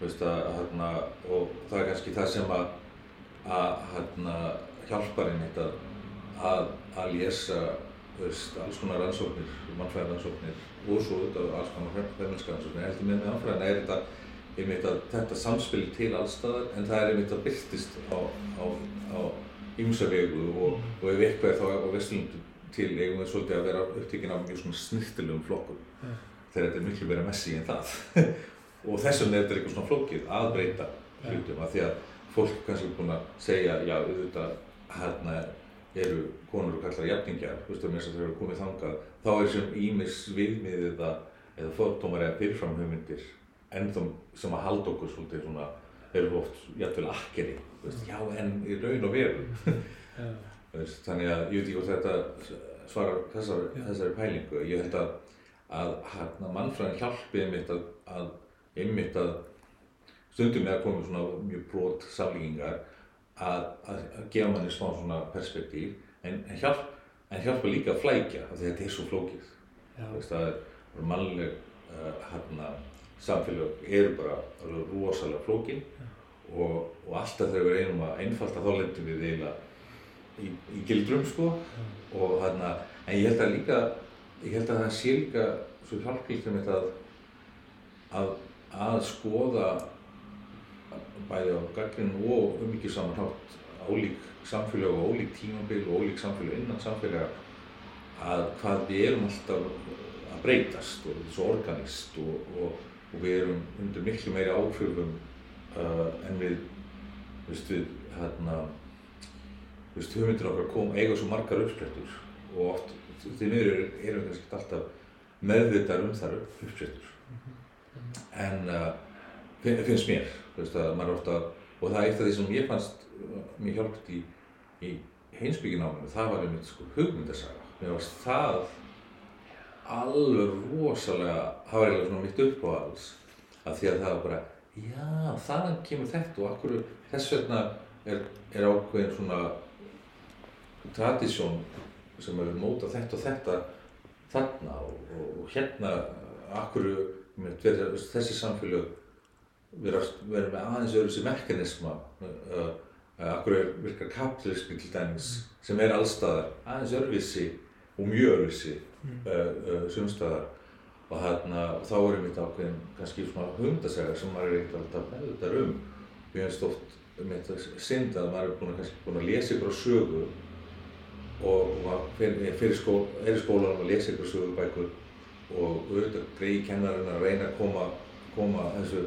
veist að hérna og það er kannski það sem að að hérna hjálpar einmitt að að, þú veist, alls konar rannsóknir mannfræðar rannsóknir og svo auðvitað alls konar feminska rannsóknir. Heldur með með mannfræðina er þetta einmitt að þetta samspil til allstaðar en það er einmitt að byrtist á, á, á ymsa vegu og, og ef eitthvað er þá á vestlundum til eigum við svolítið að vera upptíkin af mjög svona snirtilegum flokkum. Já. þegar þetta er miklu meira messi en það. (laughs) Og þess vegna er þetta eitthvað svona flókið að breyta hlutum af því að fólk er kannski búin að segja já auðvitað hérna eru konur og kallar jafningjar þú veist að þess að þau eru komið þangað þá er sem ímis viðmið eða, eða fóttómar eða fyrirfram hugmyndir ennþá sem að halda okkur svolítið svona eru oft jafnvel akkeri veist, já en í raun og veru. (laughs) Þú veist, þannig að ég veit ekki hvort þetta svarar þessari, Já. þessari pælingu. Ég held að, að hérna, mannfræðin hjálpi einmitt að, að einmitt að stundum er að koma svona mjög brot samlíkingar að, að, að gefa manni smá svona perspektíf en, en, hjálp, en hjálpa líka að flækja af því að þetta er svo flókið. Það er mannleg uh, hérna, samfélag eru bara rosalega flókin og, og alltaf þegar við reynum að einfalda þá lendum við eiginlega í, í gildrum sko. Og hérna, en ég held að líka ég held að það sé líka svo hjálpilegt um þetta að, að að skoða bæði á gaggrinn og um mikið saman hátt ólík samfélag og ólík tímabil og ólík samfélag innan samfélag að hvað við erum alltaf að breytast og þetta er svo organist og, og, og við erum undir miklu meiri áhrifum uh, en við veist við hérna veist hugmyndir okkar kom eiga svo margar uppsprettur og oft því miður erum við kannski alltaf meðvitað um þar uppsprettur en uh, fin- finnst mér veist að maður ofta og það er eitt af því sem ég fannst uh, mér hjálpt í, í heimsbyggináminu það var einmitt sko hugmyndasaga. Mér varst það alveg rosalega það var eiginlega svona mitt uppáhalds af því að það var bara já þaðan kemur þetta og akkur þess vegna er, er ákveðin svona tradisjón sem hefur mótað þetta og þetta þarna og, og, hérna akkur þessi samfélög vera, vera með aðeins öðru sem mekanisma akkur er virkar kapitalismi til dæmis sem er allstaðar aðeins öðruvísi og mjög öðruvísi uh, uh, sumstaðar. Og þarna, þá er einmitt ákveðin kannski svona hundasegar sem maður er ekkert alltaf meðvitað um. Og ég finnst oft um þetta synd að maður er búin að, kannski búin að lesa ykkur á sögu og, og fer- fer í skó, er í skólanum að lesa ykkur sögubækur og auðvitað greiði kennarinn að reyna að koma, koma þessu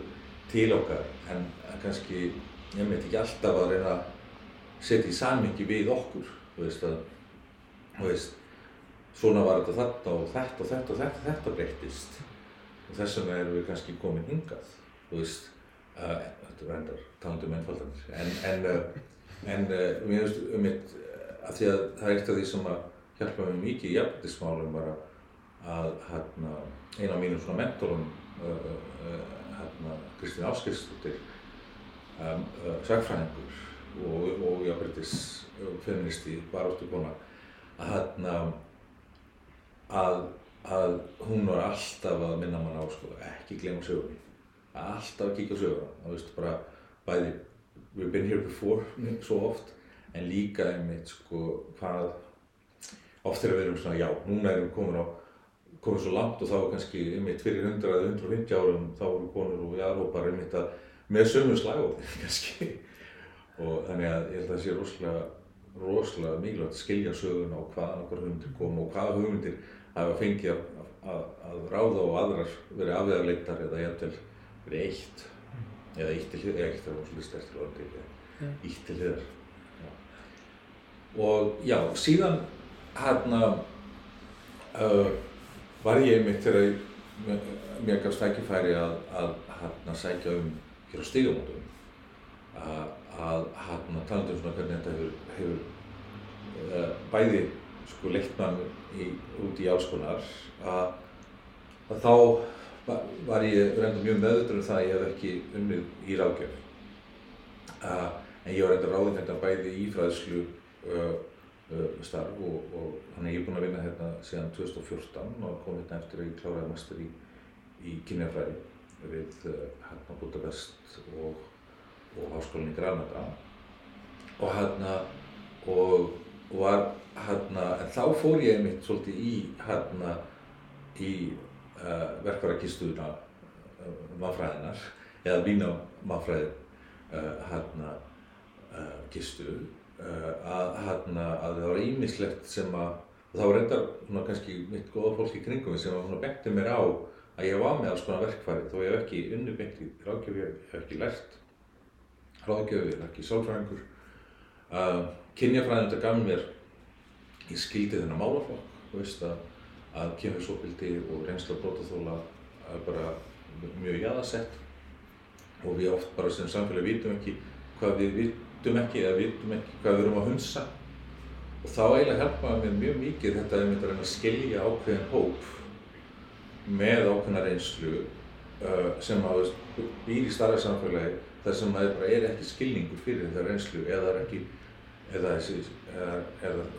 til okkar. En kannski ég veit ekki alltaf að reyna að setja í samhengi við okkur þú veist að þú veist, svona var þetta þarna og þetta og þetta og þetta, þetta breyttist. Og þess vegna erum við kannski komin hingað þú veist. Uh, þetta er endar talandi um einfaldanir. En, en, uh, en uh, mér finnst um mitt að því að það er eitt af því sem að hjálpa mér mikið í jafnvægismálum var að, að hérna, eina af mínum svona mentorum hérna, Kristín Áskilsdóttir um, sagfræðingur og, og jafnvægis feministi baráttu kona að hérna að, að hún var alltaf að minna mann á sko, ekki glemma sögunni. Alltaf að kíkja á söguna og veist bara bæði we've been here before svo oft en líka einmitt sko hvað oft þegar við erum svona já, núna erum við komin á komið svo langt og þá kannski einmitt fyrir 100 eða 150 árum þá voru konur og jarðhópar einmitt að með sömu slagóði (laughs) kannski. Og þannig að ég held að það sé rosalega rosalega mikilvægt að skilja söguna og hvaðan okkar hugmyndir koma og hvaða hugmyndir hafa fengið að, að, að ráða og aðrar verið afvegarleiktar eða jæfnvel verið eitt. Eða eitt til hliðar, eitt er svolítið sterkur orðið, eitt til hliðar. Og já, síðan hérna uh, var ég einmitt þegar mér gafst tækifæri að, að hérna sækja um hér á stígamótum að, hérna talandi um svona hvernig þetta hefur, hefur uh, bæði sko í, út í áskonar að, að þá var ég reynda mjög meðutur um það að ég hef ekki unnið í ráðgjöf. Uh, en ég var reynda ráðin hérna bæði í fræðslu uh, uh, starf og, og ég er búinn að vinna hérna síðan 2014 og kom hérna eftir að ég kláraði master í, í kynjafræði við hérna Budapest og, og Háskólinni Granada. Og hérna og, og var hérna, en þá fór ég einmitt svolítið í hérna í uh, verkvarakistuðuna uh, mannfræðinar eða vína mannfræði uh, hérna kistu að, hérna, að það var ímislegt sem að og það var reyndar svona kannski mitt góða fólk í kringum sem að svona benti mér á að ég var með alls konar verkfæri þó ég hef ekki unnubent í ráðgjöfi, ég hef ekki lært ráðgjöfi, ég hef ekki sálfræðingur kynjafræðin þetta gaf mér ég skildi þennan málaflokk, þú veist að að kynfisofbildi og reynsla brótaþóla er bara mjög jáðasett og við oft bara sem samfélag vitum ekki hvað við vitum ekki eða vitum ekki hvað við erum að hunsa. Og þá eiginlega hjálpaði mér mjög mikið þetta að ég myndi að skilja ákveðin hóp með ákveðna reynslu uh, sem að býr í starra samfélagi þar sem að það er ekki skilningur fyrir þetta reynslu eða er ekki eða,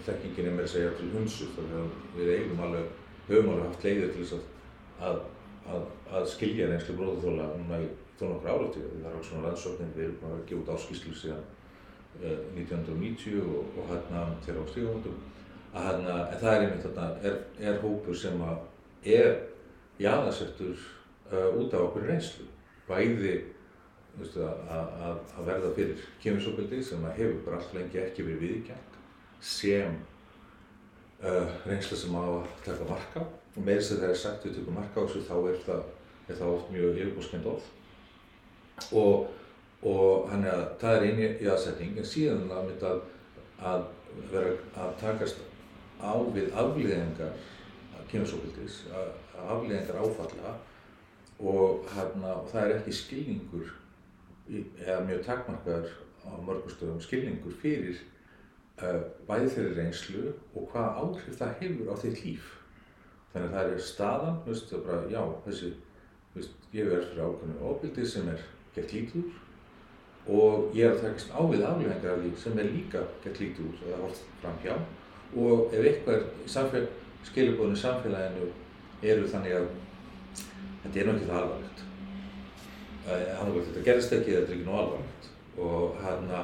þekkingin er með að segja til hunsu þannig að við eigum alveg höfum alveg haft leiðir til þess að, að, að skilja reynslu bróðaþóla núna í þó nokkur áratíð. Það er alls svona rannsóknir, við erum að gefa út áskýslu síðan uh, 1990 og, og hérna þegar á stíðumótum. Hérna, en það er einmitt þarna, er, er hópur sem að er jáðarsettur uh, út af okkur reynslu. Bæði veistu, að, að verða fyrir. Kemursobildi sem að hefur bara allt lengi ekki verið viðkjæmt sem uh, reynsla sem á að taka marka og með þess að það er sagt við tökum marka á þessu þá er það, er það oft mjög yfirbúrskend orð. Og, og hann er að það er eini í aðsetning en síðan að mynda að, vera að takast á við afliðingar kynasókvildis, afliðingar áfalla. Og, hana, og það er ekki skilningur eða mjög takmarkaður á mörgustöðum skilningur fyrir uh, bæði þeirri reynslu og hvað áhrif það hefur á þitt líf. Þannig að það er staðan, veist, það er bara, já, þessi, veist, ég verður fyrir ákveðinu ofbildi sem er gert lítið úr og ég er að takast á við afleggingar af því sem er líka gert lítið úr eða orð fram hjá og ef eitthvað skilubóðinu samfélaginu eru þannig að þetta er náttúrulega alvarlegt þannig að þetta gerist ekki eða þetta er ekki nú alvarlegt. Og hérna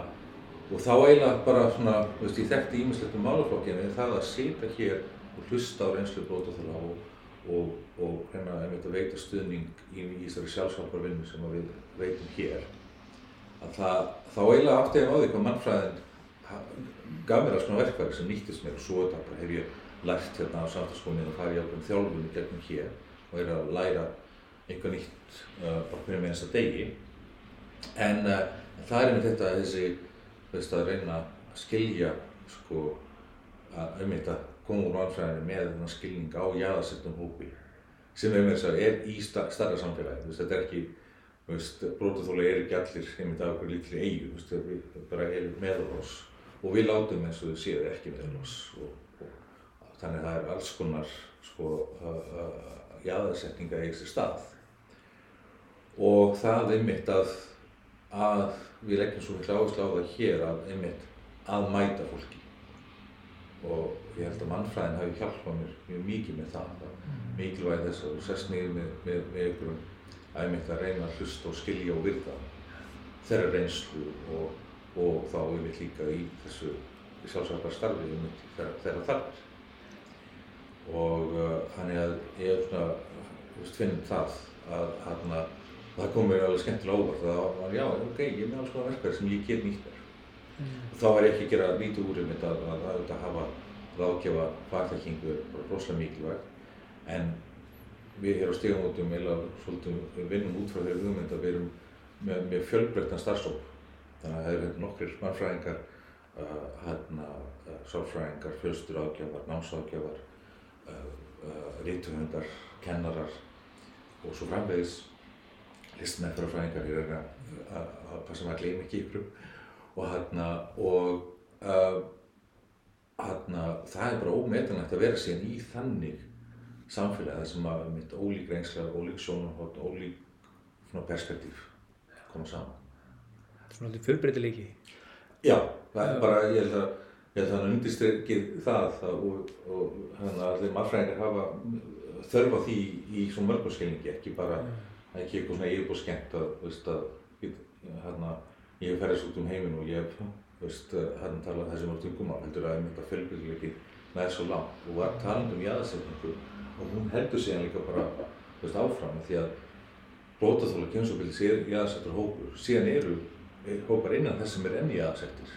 og þá eiginlega bara svona, þú veist, ég þekkti ímislegt um málaflokkinu það að sita hér og hlusta á reynslu brótaþála og, og, og hérna einmitt að veita stuðning í, í þessari sjálfsálfarvinnu sem við veitum hér að það, þá eiginlega átti ég á því hvað mannfræðin gaf mér alls konar verkværi sem nýttist mér og svo þetta bara hef ég lært hérna á samtalskómið og farið ákveðin þjálfunni gegnum hér og er að læra eitthvað nýtt uh, bara hverju með einsta degi. En uh, það er einmitt þetta þessi veist, að reyna að skilja sko að um þetta koma úr mannfræðinni með þennan skilning á jáðarsettum hópi sem með þess að er í starra samfélagi veist, þetta er ekki brótaþóla er ekki allir einmitt af okkur litli eigu við bara erum meðal oss og við látum eins og þau séu ekki meðal oss og, og þannig að það er alls konar sko, jáðarsetninga í þessi stað og það einmitt að, að við leggjum svo miklu áherslu á það hér að einmitt að mæta fólki. Og ég held að mannfræðin hafi hjálpað mér mjög mikið með það, það mikilvæg þess að þú sest niður með, með, með einhverjum að einmitt að reyna að hlusta og skilja og virða þeirra reynslu og, og þá einmitt líka í þessu sjálfsvægla starfi einmitt þeirra þarfir. Og uh, þannig að ég er svona, finnum það að hérna, það kom mér alveg skemmtilega óvart. Það var, já, ok, ég er með alls konar verkefni sem ég get nýtt mér. Og þá var ég ekki að gera lítið úr um þetta að, að, að, að hafa ráðgjafa fagþekkingu rosalega mikilvægt en við hér á stígamótum vinnum út frá þeirri hugmynd að við erum með, með fjölbreyttan starfsóp þannig að það eru nokkrir mannfræðingar uh, hérna, uh, sálfræðingar, fjölsturáðgjafar, námsáðgjafar uh, uh, rítuhundar, kennarar og svo framvegis listmeðfærafræðingar ég er að, passa maður að gleyma ekki ykkur og hérna og uh, hérna það er bara ómetanlegt að vera síðan í þannig samfélagi þar sem að mitt ólík reynsla, ólík sjónarhótt, ólík svona perspektíf koma saman. Svona alltaf fjölbreytileiki. Já, það er bara, ég held að ég held að hann undirstrykkið það, það og, og hérna allir mannfræðingar hafa þörf á því í svona mörgurskilningi, ekki bara ekki eitthvað svona yfirbúið skemmt að, veist, að hérna, ég hef ferðist út um heiminn og ég veist, hérna talað þessi mörg tungumál, heldur að einmitt að fjölbreytileiki nær svo langt. Og var taland um jáðarsetningu og hún heldur síðan líka bara, veist, áfram því að blótaþóla kemsóbildi sér jáðarsettur hópur, síðan eru hópar innan þess sem er enn jáðarsettir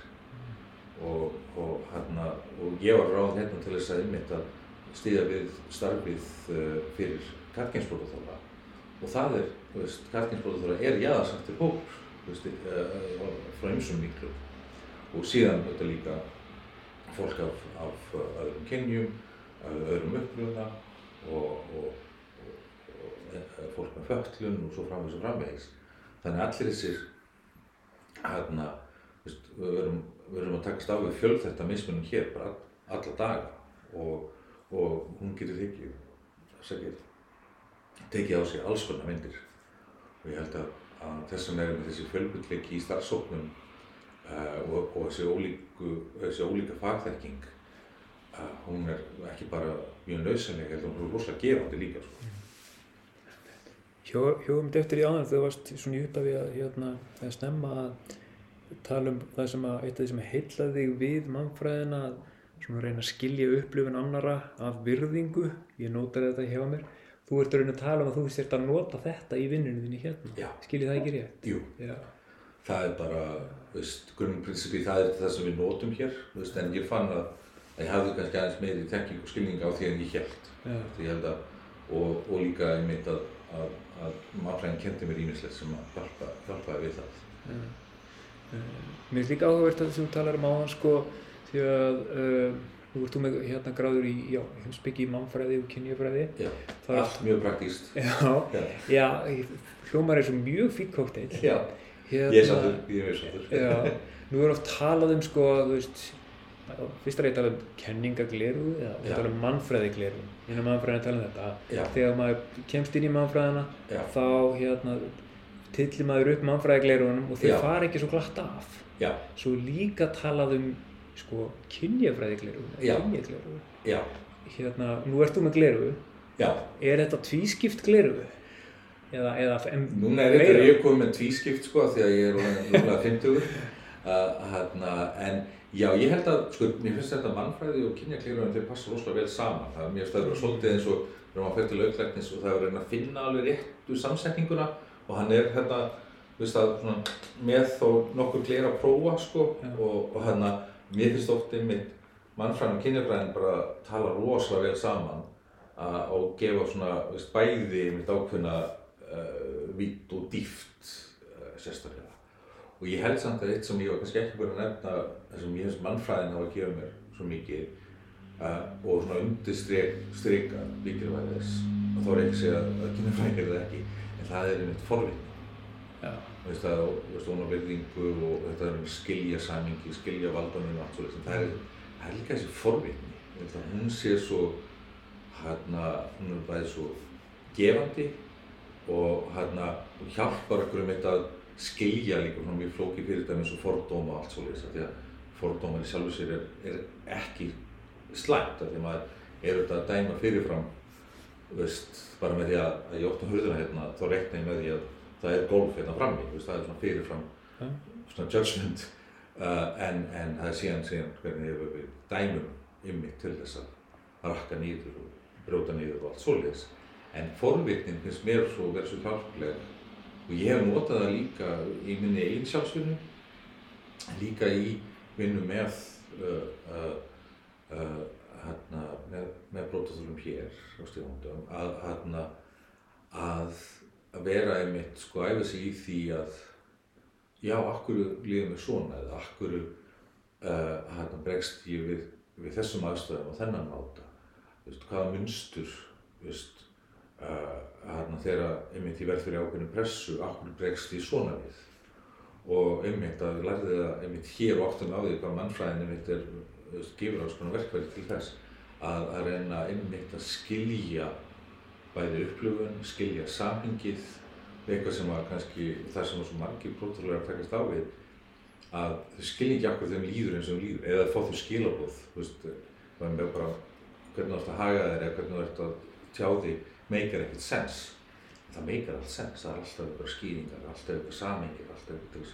og, og, hérna, og ég var ráð hérna til þess að einmitt að stýða við starfið uh, fyrir karkinsblótaþóla og það er, þú veist, karkinsblótaþóla er jáðarsettur hópur, þú veist, uh, frá ymsum miklu og síðan þetta líka fólk af, af öðrum kynjum, öðrum upplöfuna og, og, og fólk með föllun og svo framvegis og framvegis. Þannig að allir þessir, hérna, veist, við verum, verum að takast á við fjölþætta mismunum hér bara all, alla daga. Og, og hún getur ekki, sækir, tekið á sig alls konar myndir og ég held að, að þess vegna er með þessi fjölbyrleiki í starfsóknum Uh, og, og þessi, ólíku, þessi ólíka fagþekking uh, hún er ekki bara mjög nöðsynlega, heldur hún er rosalega gefandi líka sko. Hjóðum þetta eftir í áðan þegar þú varst svona í upphafi að, hérna, að snemma að tala um það sem að eitt af því sem heilaði þig við mannfræðina að svona reyna að skilja upplifun annara af virðingu, ég nótar þetta hjá mér þú ert að reyna að tala um að þú sért að nota þetta í vinnunum þinni hérna, skiljið það ekki rétt? Jú, Já. það er bara grunnprinsipi, það er það sem við notum hér veist, en ég fann að, að ég hafði kannski aðeins meiri tekník og skilning á því en ég held, ég held að, og, og líka ég meint að, að, að mannfræðin kendi mér ímislegt sem að hjálpa, hjálpaði við það. Ja. Mér finnst líka áhugavert að þú talar um áðan sko því að uh, nú ert þú með hérna gráður í, já, heimsbyggi í mannfræði og kynjafræði. Já, allt mjög praktíst. Já, já, já hljómar er svo mjög fík kókteil. Já. Hérna, ég er sáttur, ég er sáttur. Já, nú er oft talað um sko, þú veist, fyrst er ég að tala um kenningagleru eða við tala um mannfræðigleru, innan mannfræðina tala um þetta. Já. Þegar maður kemst inn í mannfræðina, Já. þá hérna, tillir maður upp mannfræðiglerunum og þeir fara ekki svo glatt af. Já, Svo líka talað um sko kynjagleru. já, Hérna, nú ert þú með gleru, já. er þetta tvískipt gleru? Eða, eða Núna er þetta ég komið með tvískipt sko því að ég er rúmlega 50 uh, (laughs) hérna, en já ég held að sko mér finnst þetta mannfræði og kynjaklíruðan þeir passa rosalega vel saman. Það mér finnst það vera svolítið eins og þegar maður fyrir til auklæknis og það er að reyna að finna alveg réttu samsetninguna og hann er hérna veist að svona með þó nokkur glera að prófa sko og, og hérna mér finnst oft einmitt mannfræðin og kynjafræðin bara tala rosalega vel saman og gefa svona veist, bæði einmitt ákveðna uh, vitt og dýft uh, sérstaklega. Og ég held samt að eitt sem ég var kannski ekki búin að nefna, það sem ég finnst mannfræðin hafa gefa mér svo mikið uh, og svona undirstrika mikilvægi þess, og þá er ekki að segja að kynafræðin er það ekki, en það er einmitt forvitni. Já. Veist að, þú veist, hún á virðingu og þetta er um skilja samingi, skilja valdanum og allt svo, það er, það er líka þessi forvitni. Ég held að hún sé svo, hérna, hún er bæðið svo gefandi og hérna hjálpar okkur um þetta að skilja líka svona mjög flóki fyrir þetta eins og fordóma og allt svolítið því að fordómar í sjálfu sér er, er ekki slæmt af því að maður er auðvitað að dæma fyrirfram veist, bara með því að, að ég opna hurðina hérna þá reikna ég með því að það er golf hérna frammi, það er svona fyrirfram Ja. svona judgment uh, en, en það er síðan síðan hvernig við, við dæmum ymmi til þess að rakka nýður og bróta nýður og allt svoleiðis. En forvitnin finnst mér svo verið svo hjálpleg og ég hef notað það líka í minni einn sjálfsvinnu, líka í vinnu með, uh, uh, uh, hérna, með, með brótaþólum hér á stífandum, að, hérna, að, að vera einmitt sko æfa sig í því að já, akkur líður mér svona eða akkur uh, hérna, bregst ég við, við þessum aðstöðum og þennan máta, veist, hvaða munstur, veist, uh, hérna, þegar einmitt ég verð fyrir ákveðinu pressu, akkur bregst ég svona við? Og einmitt að ég lærði það einmitt hér og áttum á því hvað mannfræðin einmitt er, veist, gefur á svona verkværi til þess að, að reyna einmitt að skilja bæði upplöfun, skilja samhengið eitthvað sem var kannski það sem var svo margir prótúrlega að takast á við að þau skilja ekki okkur þeim líður eins og þeim líður eða fá þau skilabóð þú veist, það er bara hvernig þú ert að haga þér eða hvernig þú ert að tjá því meikar ekkert sens. Það meikar allt sens, það er alltaf ykkur skýringar alltaf ykkur samengir, alltaf ykkur til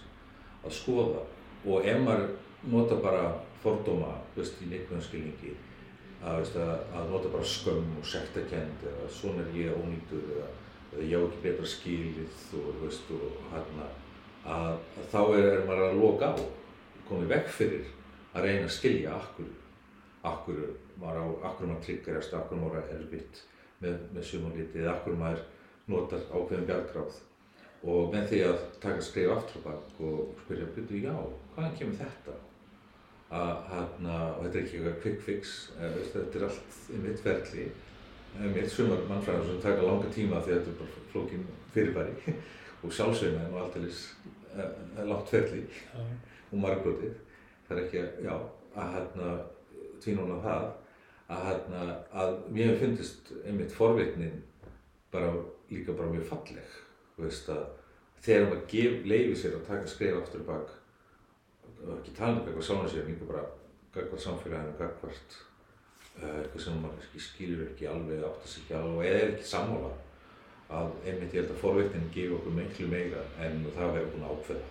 að skoða. Og ef maður nota bara fordóma veist, í neikvæðan skilningi að, að, nota bara skömm og sektakend eða svona er ég ónýtur eða eða ég á ekki betra skilið og, veist, og hérna að, að þá er, er maður að loka á komið vekk fyrir að reyna að skilja akkur akkur maður á, maður triggerast akkur maður er erfitt með, með sumarliti eða akkur maður notar ákveðin bjargráð. Og með því að taka skrif aftur bak og spyrja byrju já, hvaðan kemur þetta og þetta er ekki eitthvað quick fix þetta er allt mitt ferli mitt sumar mannfræðar sem taka langa tíma því að þetta er bara flókin fyrirbæri (laughs) og sjálfsveina er nú alltaf langt ferli og margbrótið það er ekki að, já, að hérna tvínuna það að hérna, að mér finnst einmitt forvitnin bara líka bara mjög falleg þú veist að þegar maður leiði sér að taka skrif aftur og bak og ekki tala um eitthvað sjálfan sér, líka bara gagvart samfélaginu, gagvart eitthvað sem maður skilur ekki alveg átt að sig ekki alveg eða er ekki sammála að einmitt ég held að forveitin gefa okkur miklu meira en það verður búin að ákveða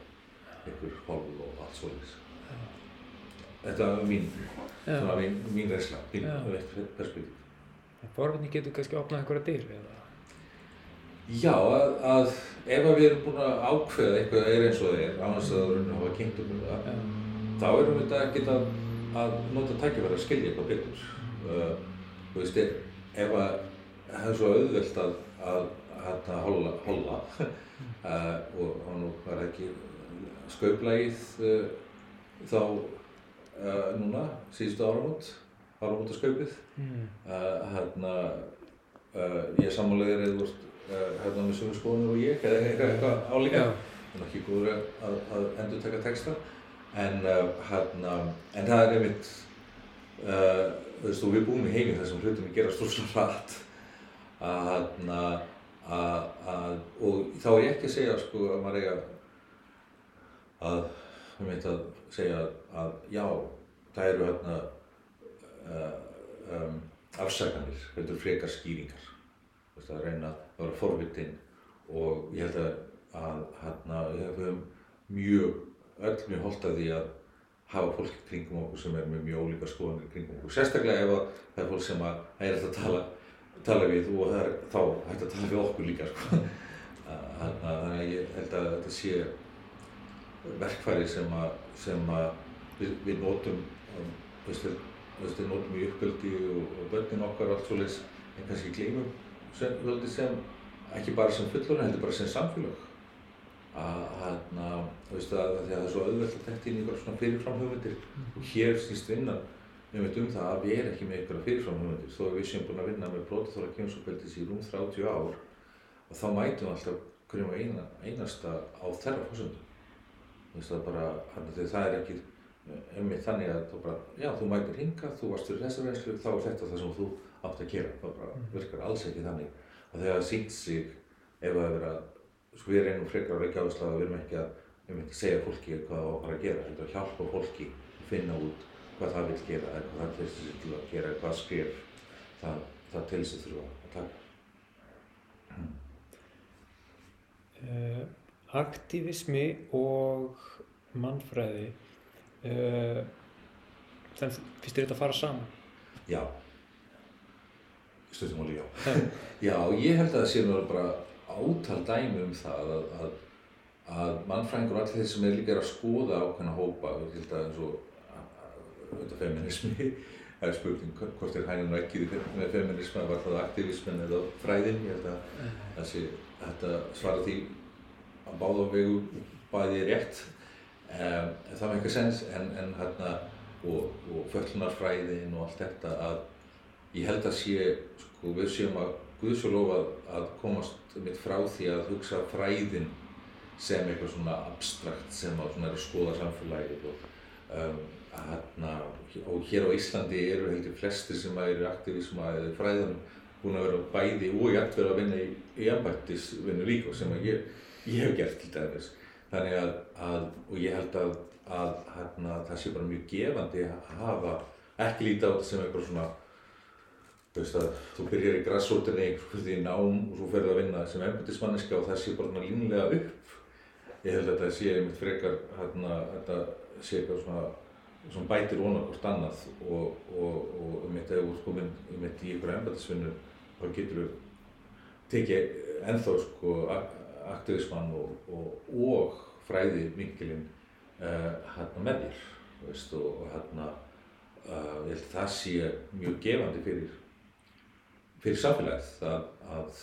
einhver hálf og allt svolítið þetta er mín svona mín, mín reysla, mín perspektíf. Forveitin getur kannski opnað einhverja dyr eða? Já, að, að ef að við erum búin að ákveða eitthvað er eins og það er, annars að það er hafa kynnt um það, þá erum við þetta ekkert að, að nota tækifæri að skilja eitthvað betur Uh, þú veist, ef að það er svo auðvelt að, að, að, að holla, holla (laughs) uh, og hann var ekki skauplægið uh, þá núna, síðustu áramót, áramótaskaupið, mm. hérna, ég er sammálegir eða vort hérna með sömu skoðunum og ég, eða eitthvað álíka, það er ekki góður að endur taka texta, en hérna, en það er einmitt Uh, þú veist, og við búum í heimi þessum hlutum við gerast svo hratt. Að, að, að, og þá er ég ekki að segja sko að maður eiga að, ég meint að segja að já, það eru hérna uh, um, afsaganir, þetta eru frekar skýringar, að reyna að vera forvitinn og ég held að hérna, við hefum mjög, öll mjög holdt að því að hafa fólk kringum okkur sem er með mjög ólíka skoðanir kringum okkur. Sérstaklega ef það er fólk sem að er alltaf að tala, tala við og er þá hægt að tala við okkur líka. Sko. (laughs) Þannig að ég held að þetta sé verkfæri sem að, sem að við, við notum, við, við notum í uppböldi og, og börnin okkar allt svolítið en kannski gleymum sem, sem, ekki bara sem fullorinn, heldur bara sem samfélag að hérna, þú veist að það er svo auðvelt að tekta inn í einhverja svona fyrirfram hugmyndir og hér snýst vinnan um þetta um það að við erum ekki með einhverja fyrirfram hugmyndir þó að við séum búin að vinna með brótaþóra kemursopeldis í rúm 30 ár og þá mætum við alltaf hverjum eina, einasta á þeirra fórsöndum þú veist að bara, það er ekki einmitt þannig að þú bara, já þú mætir hinga, þú varst fyrir þessar reynslu, þá er þetta það sem þú átt að gera, það bara virkar alls ekki þannig og þegar það sínt sig ef það er verið að sko við reynum frekar að leggja áherslu að við erum ekki að, við erum ekki að segja fólki hvað það á að að gera, þetta er að hjálpa fólki að finna út hvað það vil gera eða hvað það til þess að gera eða hvað skrif það, það til þess að þurfa að taka. Uh, aktivismi og mannfræði, uh, þannig finnst þér þetta að fara saman? Já, stundum já. (laughs) já, ég held að það sé nú bara átal dæmi um það að, að, að mannfræðingur og allir þeir sem er líka að skoða ákveðna hópa, ég held að eins og auðvitað feminismi, (laughs) það er spurning hvort er hæginn og ekki með feminismi, var það aktivismin eða fræðin, ég held að það sé þetta svara því að báða vegu bæði rétt, um, það með eitthvað sens, en, en hérna, og, og föllunarfræðin og allt þetta að ég held að sé, sko, við séum að Guðsjólof að, að komast mitt frá því að hugsa fræðin sem eitthvað svona abstrakt sem að svona er að skoða samfélagið og um, hérna, og hér á Íslandi eru heldur flestir sem eru aktivisma eða fræðanum búin að vera bæði og ég ætti verið að vinna í, í embættisvinnu líka sem að ég, ég hef gert til dæmis. Þannig að, að og ég held að, að hérna, það sé bara mjög gefandi að hafa ekki lítið á þetta sem eitthvað svona þú veist að þú byrjar í græsótinni í nám og svo ferður að vinna sem embættismanniska og það sé bara línulega upp. Ég held að þetta sé einmitt frekar hérna, þetta sé eitthvað svona sem bætir óna hvort annað og, og, og um þú ert komin um þetta í ykkur embættisvinnu þá getur þú tekið ennþá sko aktivismann og, og fræði vingilinn uh, hérna með þér veist, og hérna uh, ég held að það sé mjög gefandi fyrir fyrir samfélagið að, að,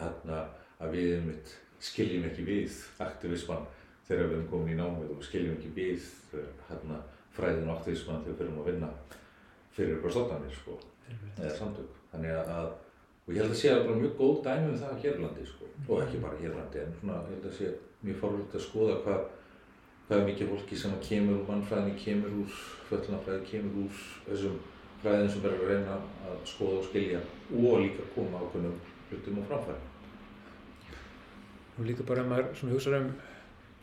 hérna, að við einmitt skiljum ekki við aktivismann þegar við erum komin í námið og skiljum ekki við hérna, fræðin og aktivismann þegar við fyrir að vinna fyrir ykkur stofnarnir sko, eða samtök. Þannig að, og ég held að sé að bara mjög góð dæmi um það hérlandi sko, og ekki bara hérlandi, en svona, ég held að sé mjög fórhullt að skoða hvað hvað er mikið fólki sem kemur úr mannfræðinni, kemur úr föllunarfræði, kemur úr þessum fræðin sem verður að reyna að skoða og skilja og líka koma ákveðnum hlutum og framfæri. Og líka bara að maður hugsa um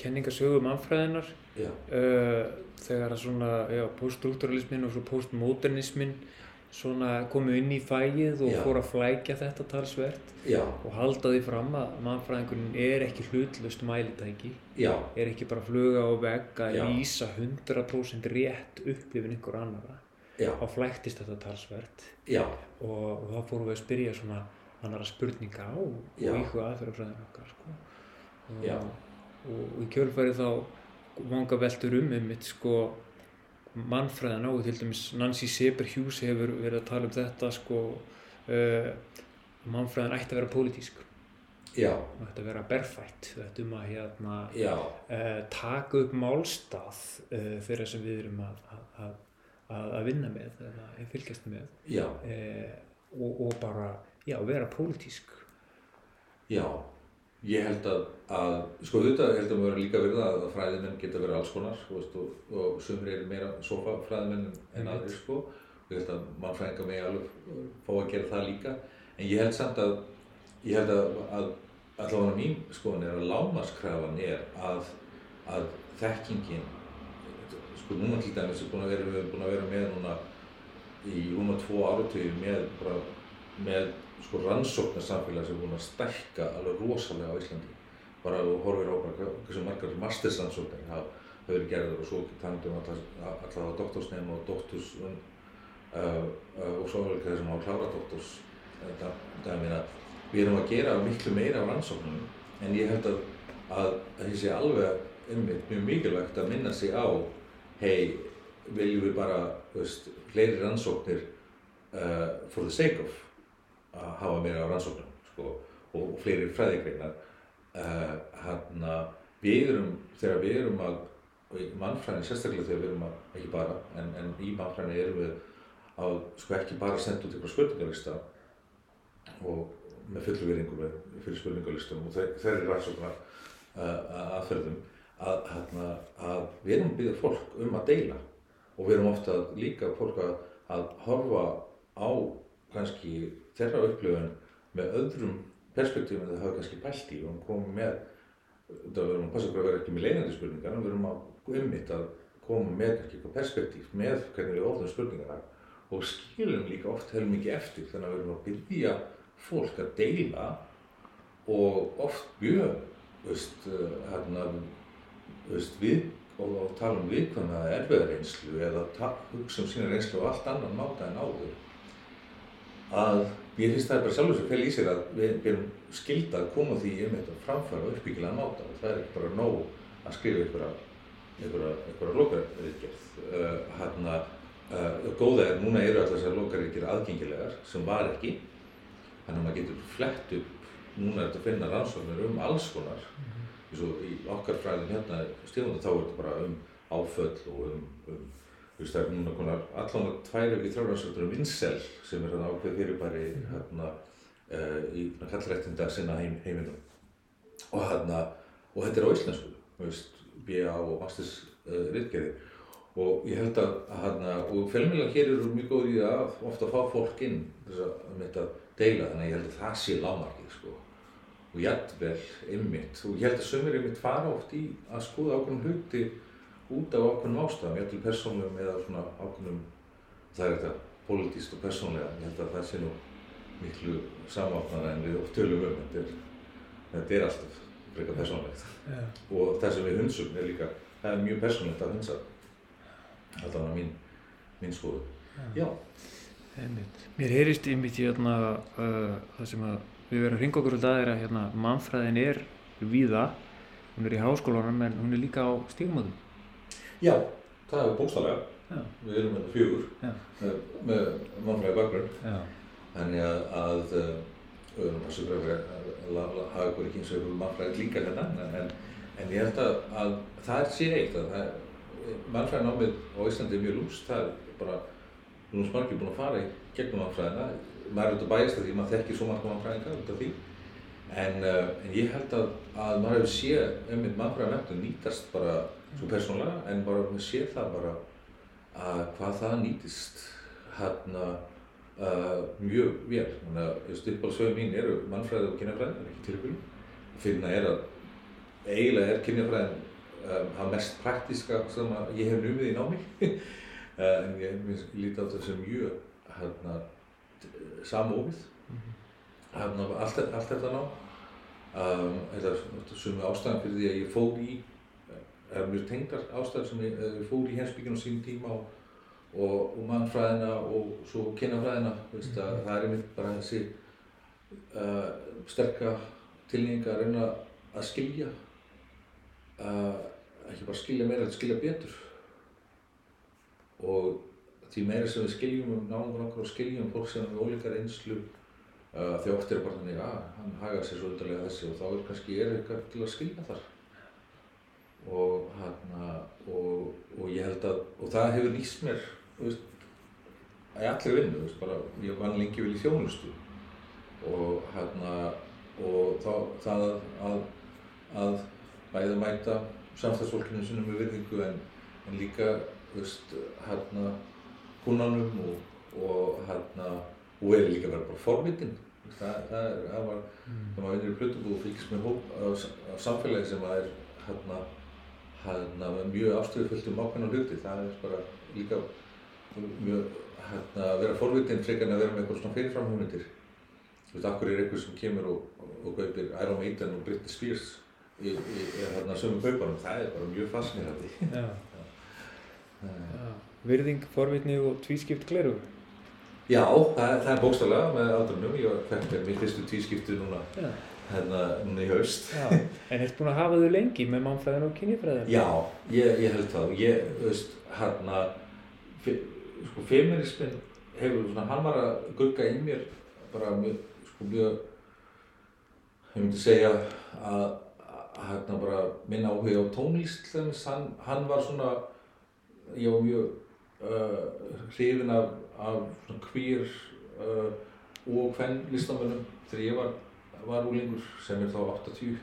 kenningasögu mannfræðinar uh, þegar að svona poststruktúralismin og postmodernismin komu inn í fæið og Já. fór að flækja þetta talsvert Já. og halda því fram að mannfræðingurinn er ekki hlutlust mælitæki er ekki bara fluga á vegg að lýsa 100% rétt upplifin ykkur annara þá flæktist þetta talsvert. Og, og þá fórum við að spyrja svona annara spurninga á og ykkur aðferðarfræðin okkar sko. og, og í kjölfæri þá vanga veldur um einmitt sko mannfræðan á til dæmis Nancy Saber Hughes hefur verið að tala um þetta sko uh, mannfræðan ætti að vera pólitísk. Það ætti að vera berfætt. Þetta um að hérna, uh, taka upp málstað uh, fyrir þess að við erum að, að að, vinna með eða fylgjast með e, og, og bara já, vera pólitísk. Já, ég held að, að sko þetta held að maður líka verða að fræðimenn geta verið alls konar veist, og, og sumri eru meira sofa fræðimenn en aðri sko. Og ég held að mann fræðingar mig alveg fá að gera það líka. En ég held samt að ég held að, að allavega mín skoðan er að lámaskrafan er að, að þekkingin sko núna til dæmis er búin að vera, við erum búin að vera með núna í rúma tvo áratöyu með bara, með sko rannsóknarsamfélag sem er búin að stækka alveg rosalega á Íslandi. Bara og horfir á bara hversu margar mastersrannsóknir hafa verið gerður og svo tangum alltaf á doktorsnefn og doktors uh, uh, og svo er það sem á klára doktors. Dæmin að við erum að gera miklu meira af rannsóknum en ég held að að það sé alveg einmitt mjög mikilvægt að minna sig á hei, viljum við bara, veist, fleiri rannsóknir uh, for the sake of að hafa meira rannsóknum, sko, og, fleiri fræðigreinar. Uh, hann að við erum, þegar við erum að, mannfræðin sérstaklega þegar við erum að, ekki bara, en, en í mannfræðin erum við að, sko, ekki bara senda út ykkur spurningarlista og með fullu viðringum fyrir spurningarlistum og þeir eru rannsóknar uh, aðferðum að, að, að við erum byggja fólk um að deila. Og við erum ofta líka fólk að, að horfa á kannski þeirra upplifun með öðrum perspektífum en það hafa kannski pælt í. Og komum með, það verðum að passa okkur að vera ekki með leiðandi spurningar en við erum að ummitt að koma með eitthvað perspektíf með hvernig við orðum spurningar og skilum líka oft hefur mikið eftir þannig að við erum að byggja fólk að deila. Og oft mjög, veist, hérna veist, við, og tala um viðkvæmna erfiðarreynslu eða hugsa um sína reynslu á allt annan máta en áður. Að ég finnst það bara sjálfur sem fel í sér að við erum skilda að koma því um þetta framfæra og uppbyggilega máta og það er ekki bara nóg að skrifa einhverja einhverja, einhverja lokaríkjörð uh, hérna uh, góða er, núna eru alltaf þessar lokaríkjör aðgengilegar sem var ekki. Þannig að maður getur flett upp núna er þetta að finna rannsóknir um alls konar eins og í okkar fræðin hérna stíðunum þá er þetta bara um áföll og um, um þú veist það er núna konar allan að tværi ekki þrjáransvöldur um incel sem er hérna ákveð fyrirbæri hérna uh, í kallrættinda sinna heim, heimindum og hérna og þetta er á íslensku, þú veist BA og Masters uh, rittgerði og ég held að hérna og fjölmjölar hér eru mjög góð í að ofta fá fólk inn þess að, um þetta deila þannig að ég held að það sé lámarkið sko og jættvel ymmit og ég held að sömur ymmit fara oft í að skoða ákveðum hluti út af ákveðnum ástæðum, jættil persónlegum eða svona ákveðnum, það er þetta pólitíst og persónlega, ég held að það sé nú miklu samáfnara en við oft tölum um, þetta þetta er alltaf frekar persónlegt Já. og það sem við hunsum er líka, það er mjög persónlegt að hunsa, alltaf mín, mín skoðu. Já, Einmitt. Mér heyrist einmitt hérna uh, það sem að við verðum að ringa okkur út að er að hérna, mannfræðin er víða, hún er í háskólanum en hún er líka á stígumöðum. já, það er bókstallega, Já. við erum með fjögur Já. með, með mannfræði bakgrunn. Já. Þannig að, að uh, við erum að sögur að hafa ykkur ekki eins og ykkur mannfræði líka hérna, en, en ég held að, að það sé eitt að það, mannfræði námið á Íslandi er mjög lúst, það er bara lúst margir búin að fara í gegnum mannfræðina, maður er auðvitað bæjast af því, maður þekkir svo marga mannfræðinga út af því, en, uh, en ég held að, að maður hefur séð einmitt mannfræði mentum nýtast bara svo persónulega, en bara maður séð það bara að hvað það nýtist hérna uh, mjög vel. Þannig að uppáhaldsföðu mín eru mannfræði og kynjafræði, en ekki tilbyrjum. Finna er að eiginlega er kynjafræðin um, það mest praktíska sem að ég hef numið í námi. (laughs) uh, en ég minnst líti á sem mjög hérna, samofið. Hérna, allt, allt þetta nám. Um, þetta er sumu ástæðan fyrir því að ég fór í það er mjög tengdar ástæður sem ég, ég fór í hensbygginu á sínum tíma og, og, og mannfræðina og svo kynafræðina, veist, að það er einmitt bara þessi uh, sterka tilneyinga að reyna að skilja, uh, ekki bara skilja meira, en skilja betur og því meira sem við skiljum um náðum okkur og skiljum fólk sem er með ólíkar einslu uh, er bara þannig að hann hagar sér svo undarlega þessi og þá er kannski er eitthvað til að skilja þar. Og hérna og, og ég held að og það hefur nýst mér veist að ég allir vinnu, bara ég vann lengi vel í þjónustu. Og hérna og þá það að að bæði mæta samstagsfólkinu sinni með virðingu en, en líka veist hérna húnanum og, og hérna og verið líka vera bara forvitin. Það, það, er, það var þegar maður vinnur í plötubúð og fylgst með hóp af, af samfélagi sem að er hérna hérna með mjög ástriðufullt um ákveðna hluti, það er bara líka mjög hérna að vera forvitin frekar en að vera með eitthvað svona fyrirframhugmyndir. Þú veist, akkur er einhver sem kemur og, og kaupir Iron Maiden og Britney Spears í, í, í hérna sömu kaupanum, það er bara mjög fascinirandi. (laughs) Virðing, forvitni og tvískipt gleru. Já, það, það er bókstaflega með aldrunum, ég með mér fyrstu tvískiptu núna, Já. hérna núna í haust. Já. En ertu búinn að hafa þau lengi með mannfræðin og kynjafræðin? Já, ég, ég held það. Ég, þú veist, hérna, sko, feminismin hefur svona, hann var að gugga í mér bara mjög, sko, mjög, ég myndi segja að, að hérna bara minn áhuga á tónlist, hann, hann var svona, ég var mjög uh, hrifin af, af queer uh, og hvern listamönnum þegar ég var, var úlingur sem er þá 80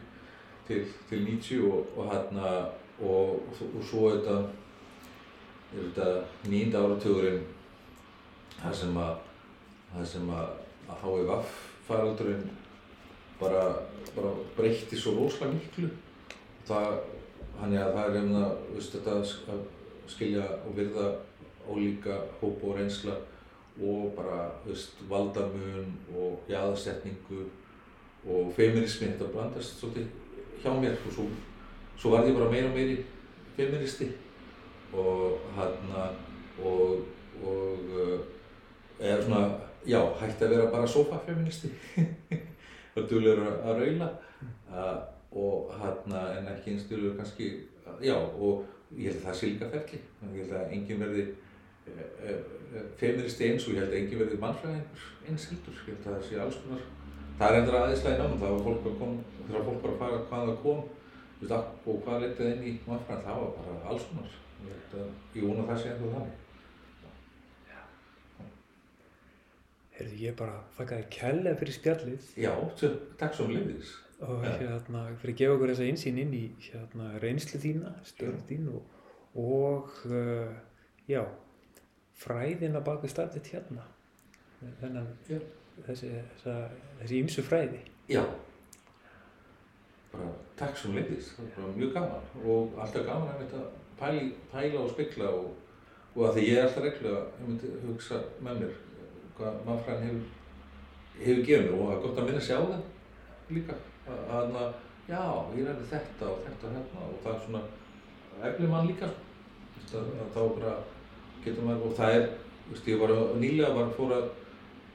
til, til 90 og, og hérna og, og, og svo er þetta er þetta nýnda áratugurinn það sem að það sem að, HVF faraldurinn bara, bara breytti svo rosalega miklu. Það, þannig að það er veist, þetta að skilja og virða ólíka hópa og reynsla og bara, veist, valdamun og jaðarsetningu og feminismi, þetta blandast svolítið hjá mér og svo, svo var ég bara meira og meiri feministi og hérna og, og uh, eða svona, já, hætti að vera bara sofafeministi og (laughs) dulur að raula. Uh, og hann en ekki einstölu kannski, já, og ég held að það sé líka ferli, ég held að enginn verði uh, uh, feministi eins og ég held að enginn verði mannfræðingur eins hildur, ég held að það sé alls konar það er endur aðeinslega í námum, það var fólk að koma þegar fólk var að fara hvað það kom og hvað letið inn í mannfræðin, það var bara alls konar. Ég held að ég vona það sé endur þannig. Heyrðu, ég bara þakka þér kærlega fyrir spjallið. Já, takk svo um liðis. Og hérna fyrir að gefa okkur þessa einsýn inn í hérna reynslu þína, störf þín og, og uh, já, fræðina bak við starfið hérna. Þennan, þessi, þessa, þessi ýmsu fræði. Já. Bara takk svo liðis, það bara mjög gaman og alltaf gaman að þetta pæla, pæla og spekla og, og að því ég er alltaf reglulega, myndi hugsa með mér hvað mannfræðin hefur, hefur gefið mér og það er gott að minna sig á það líka. Að, að, já, ég ræði þetta og þetta og hérna og það er svona, eflir mann líka, Vist, að, að þá bara getur maður, og það er, veist, ég var nýlega var fór að,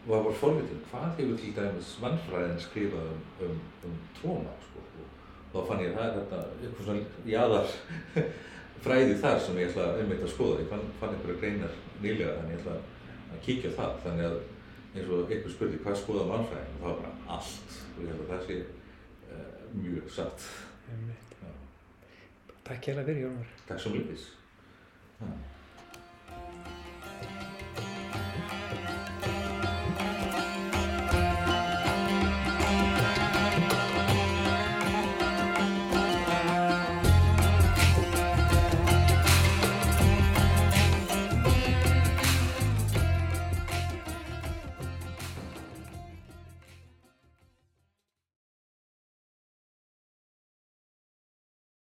var bara forvitin, hvað hefur til dæmis mannfræðin skrifað um, um, um tróna, sko, og þá fann ég að það er þetta, eitthvað svona jaðar (laughs) fræði þar sem ég ætla einmitt að skoða, ég fann, fann einhverja greinar nýlega, þannig ég ætla að kíkja það, þannig að eins og einhver spurði hvað skoða mannfræðin, og það var bara allt, og ég held að það sé mjög satt. Takk kærlega fyrir, Jónar. Takk svo mjög.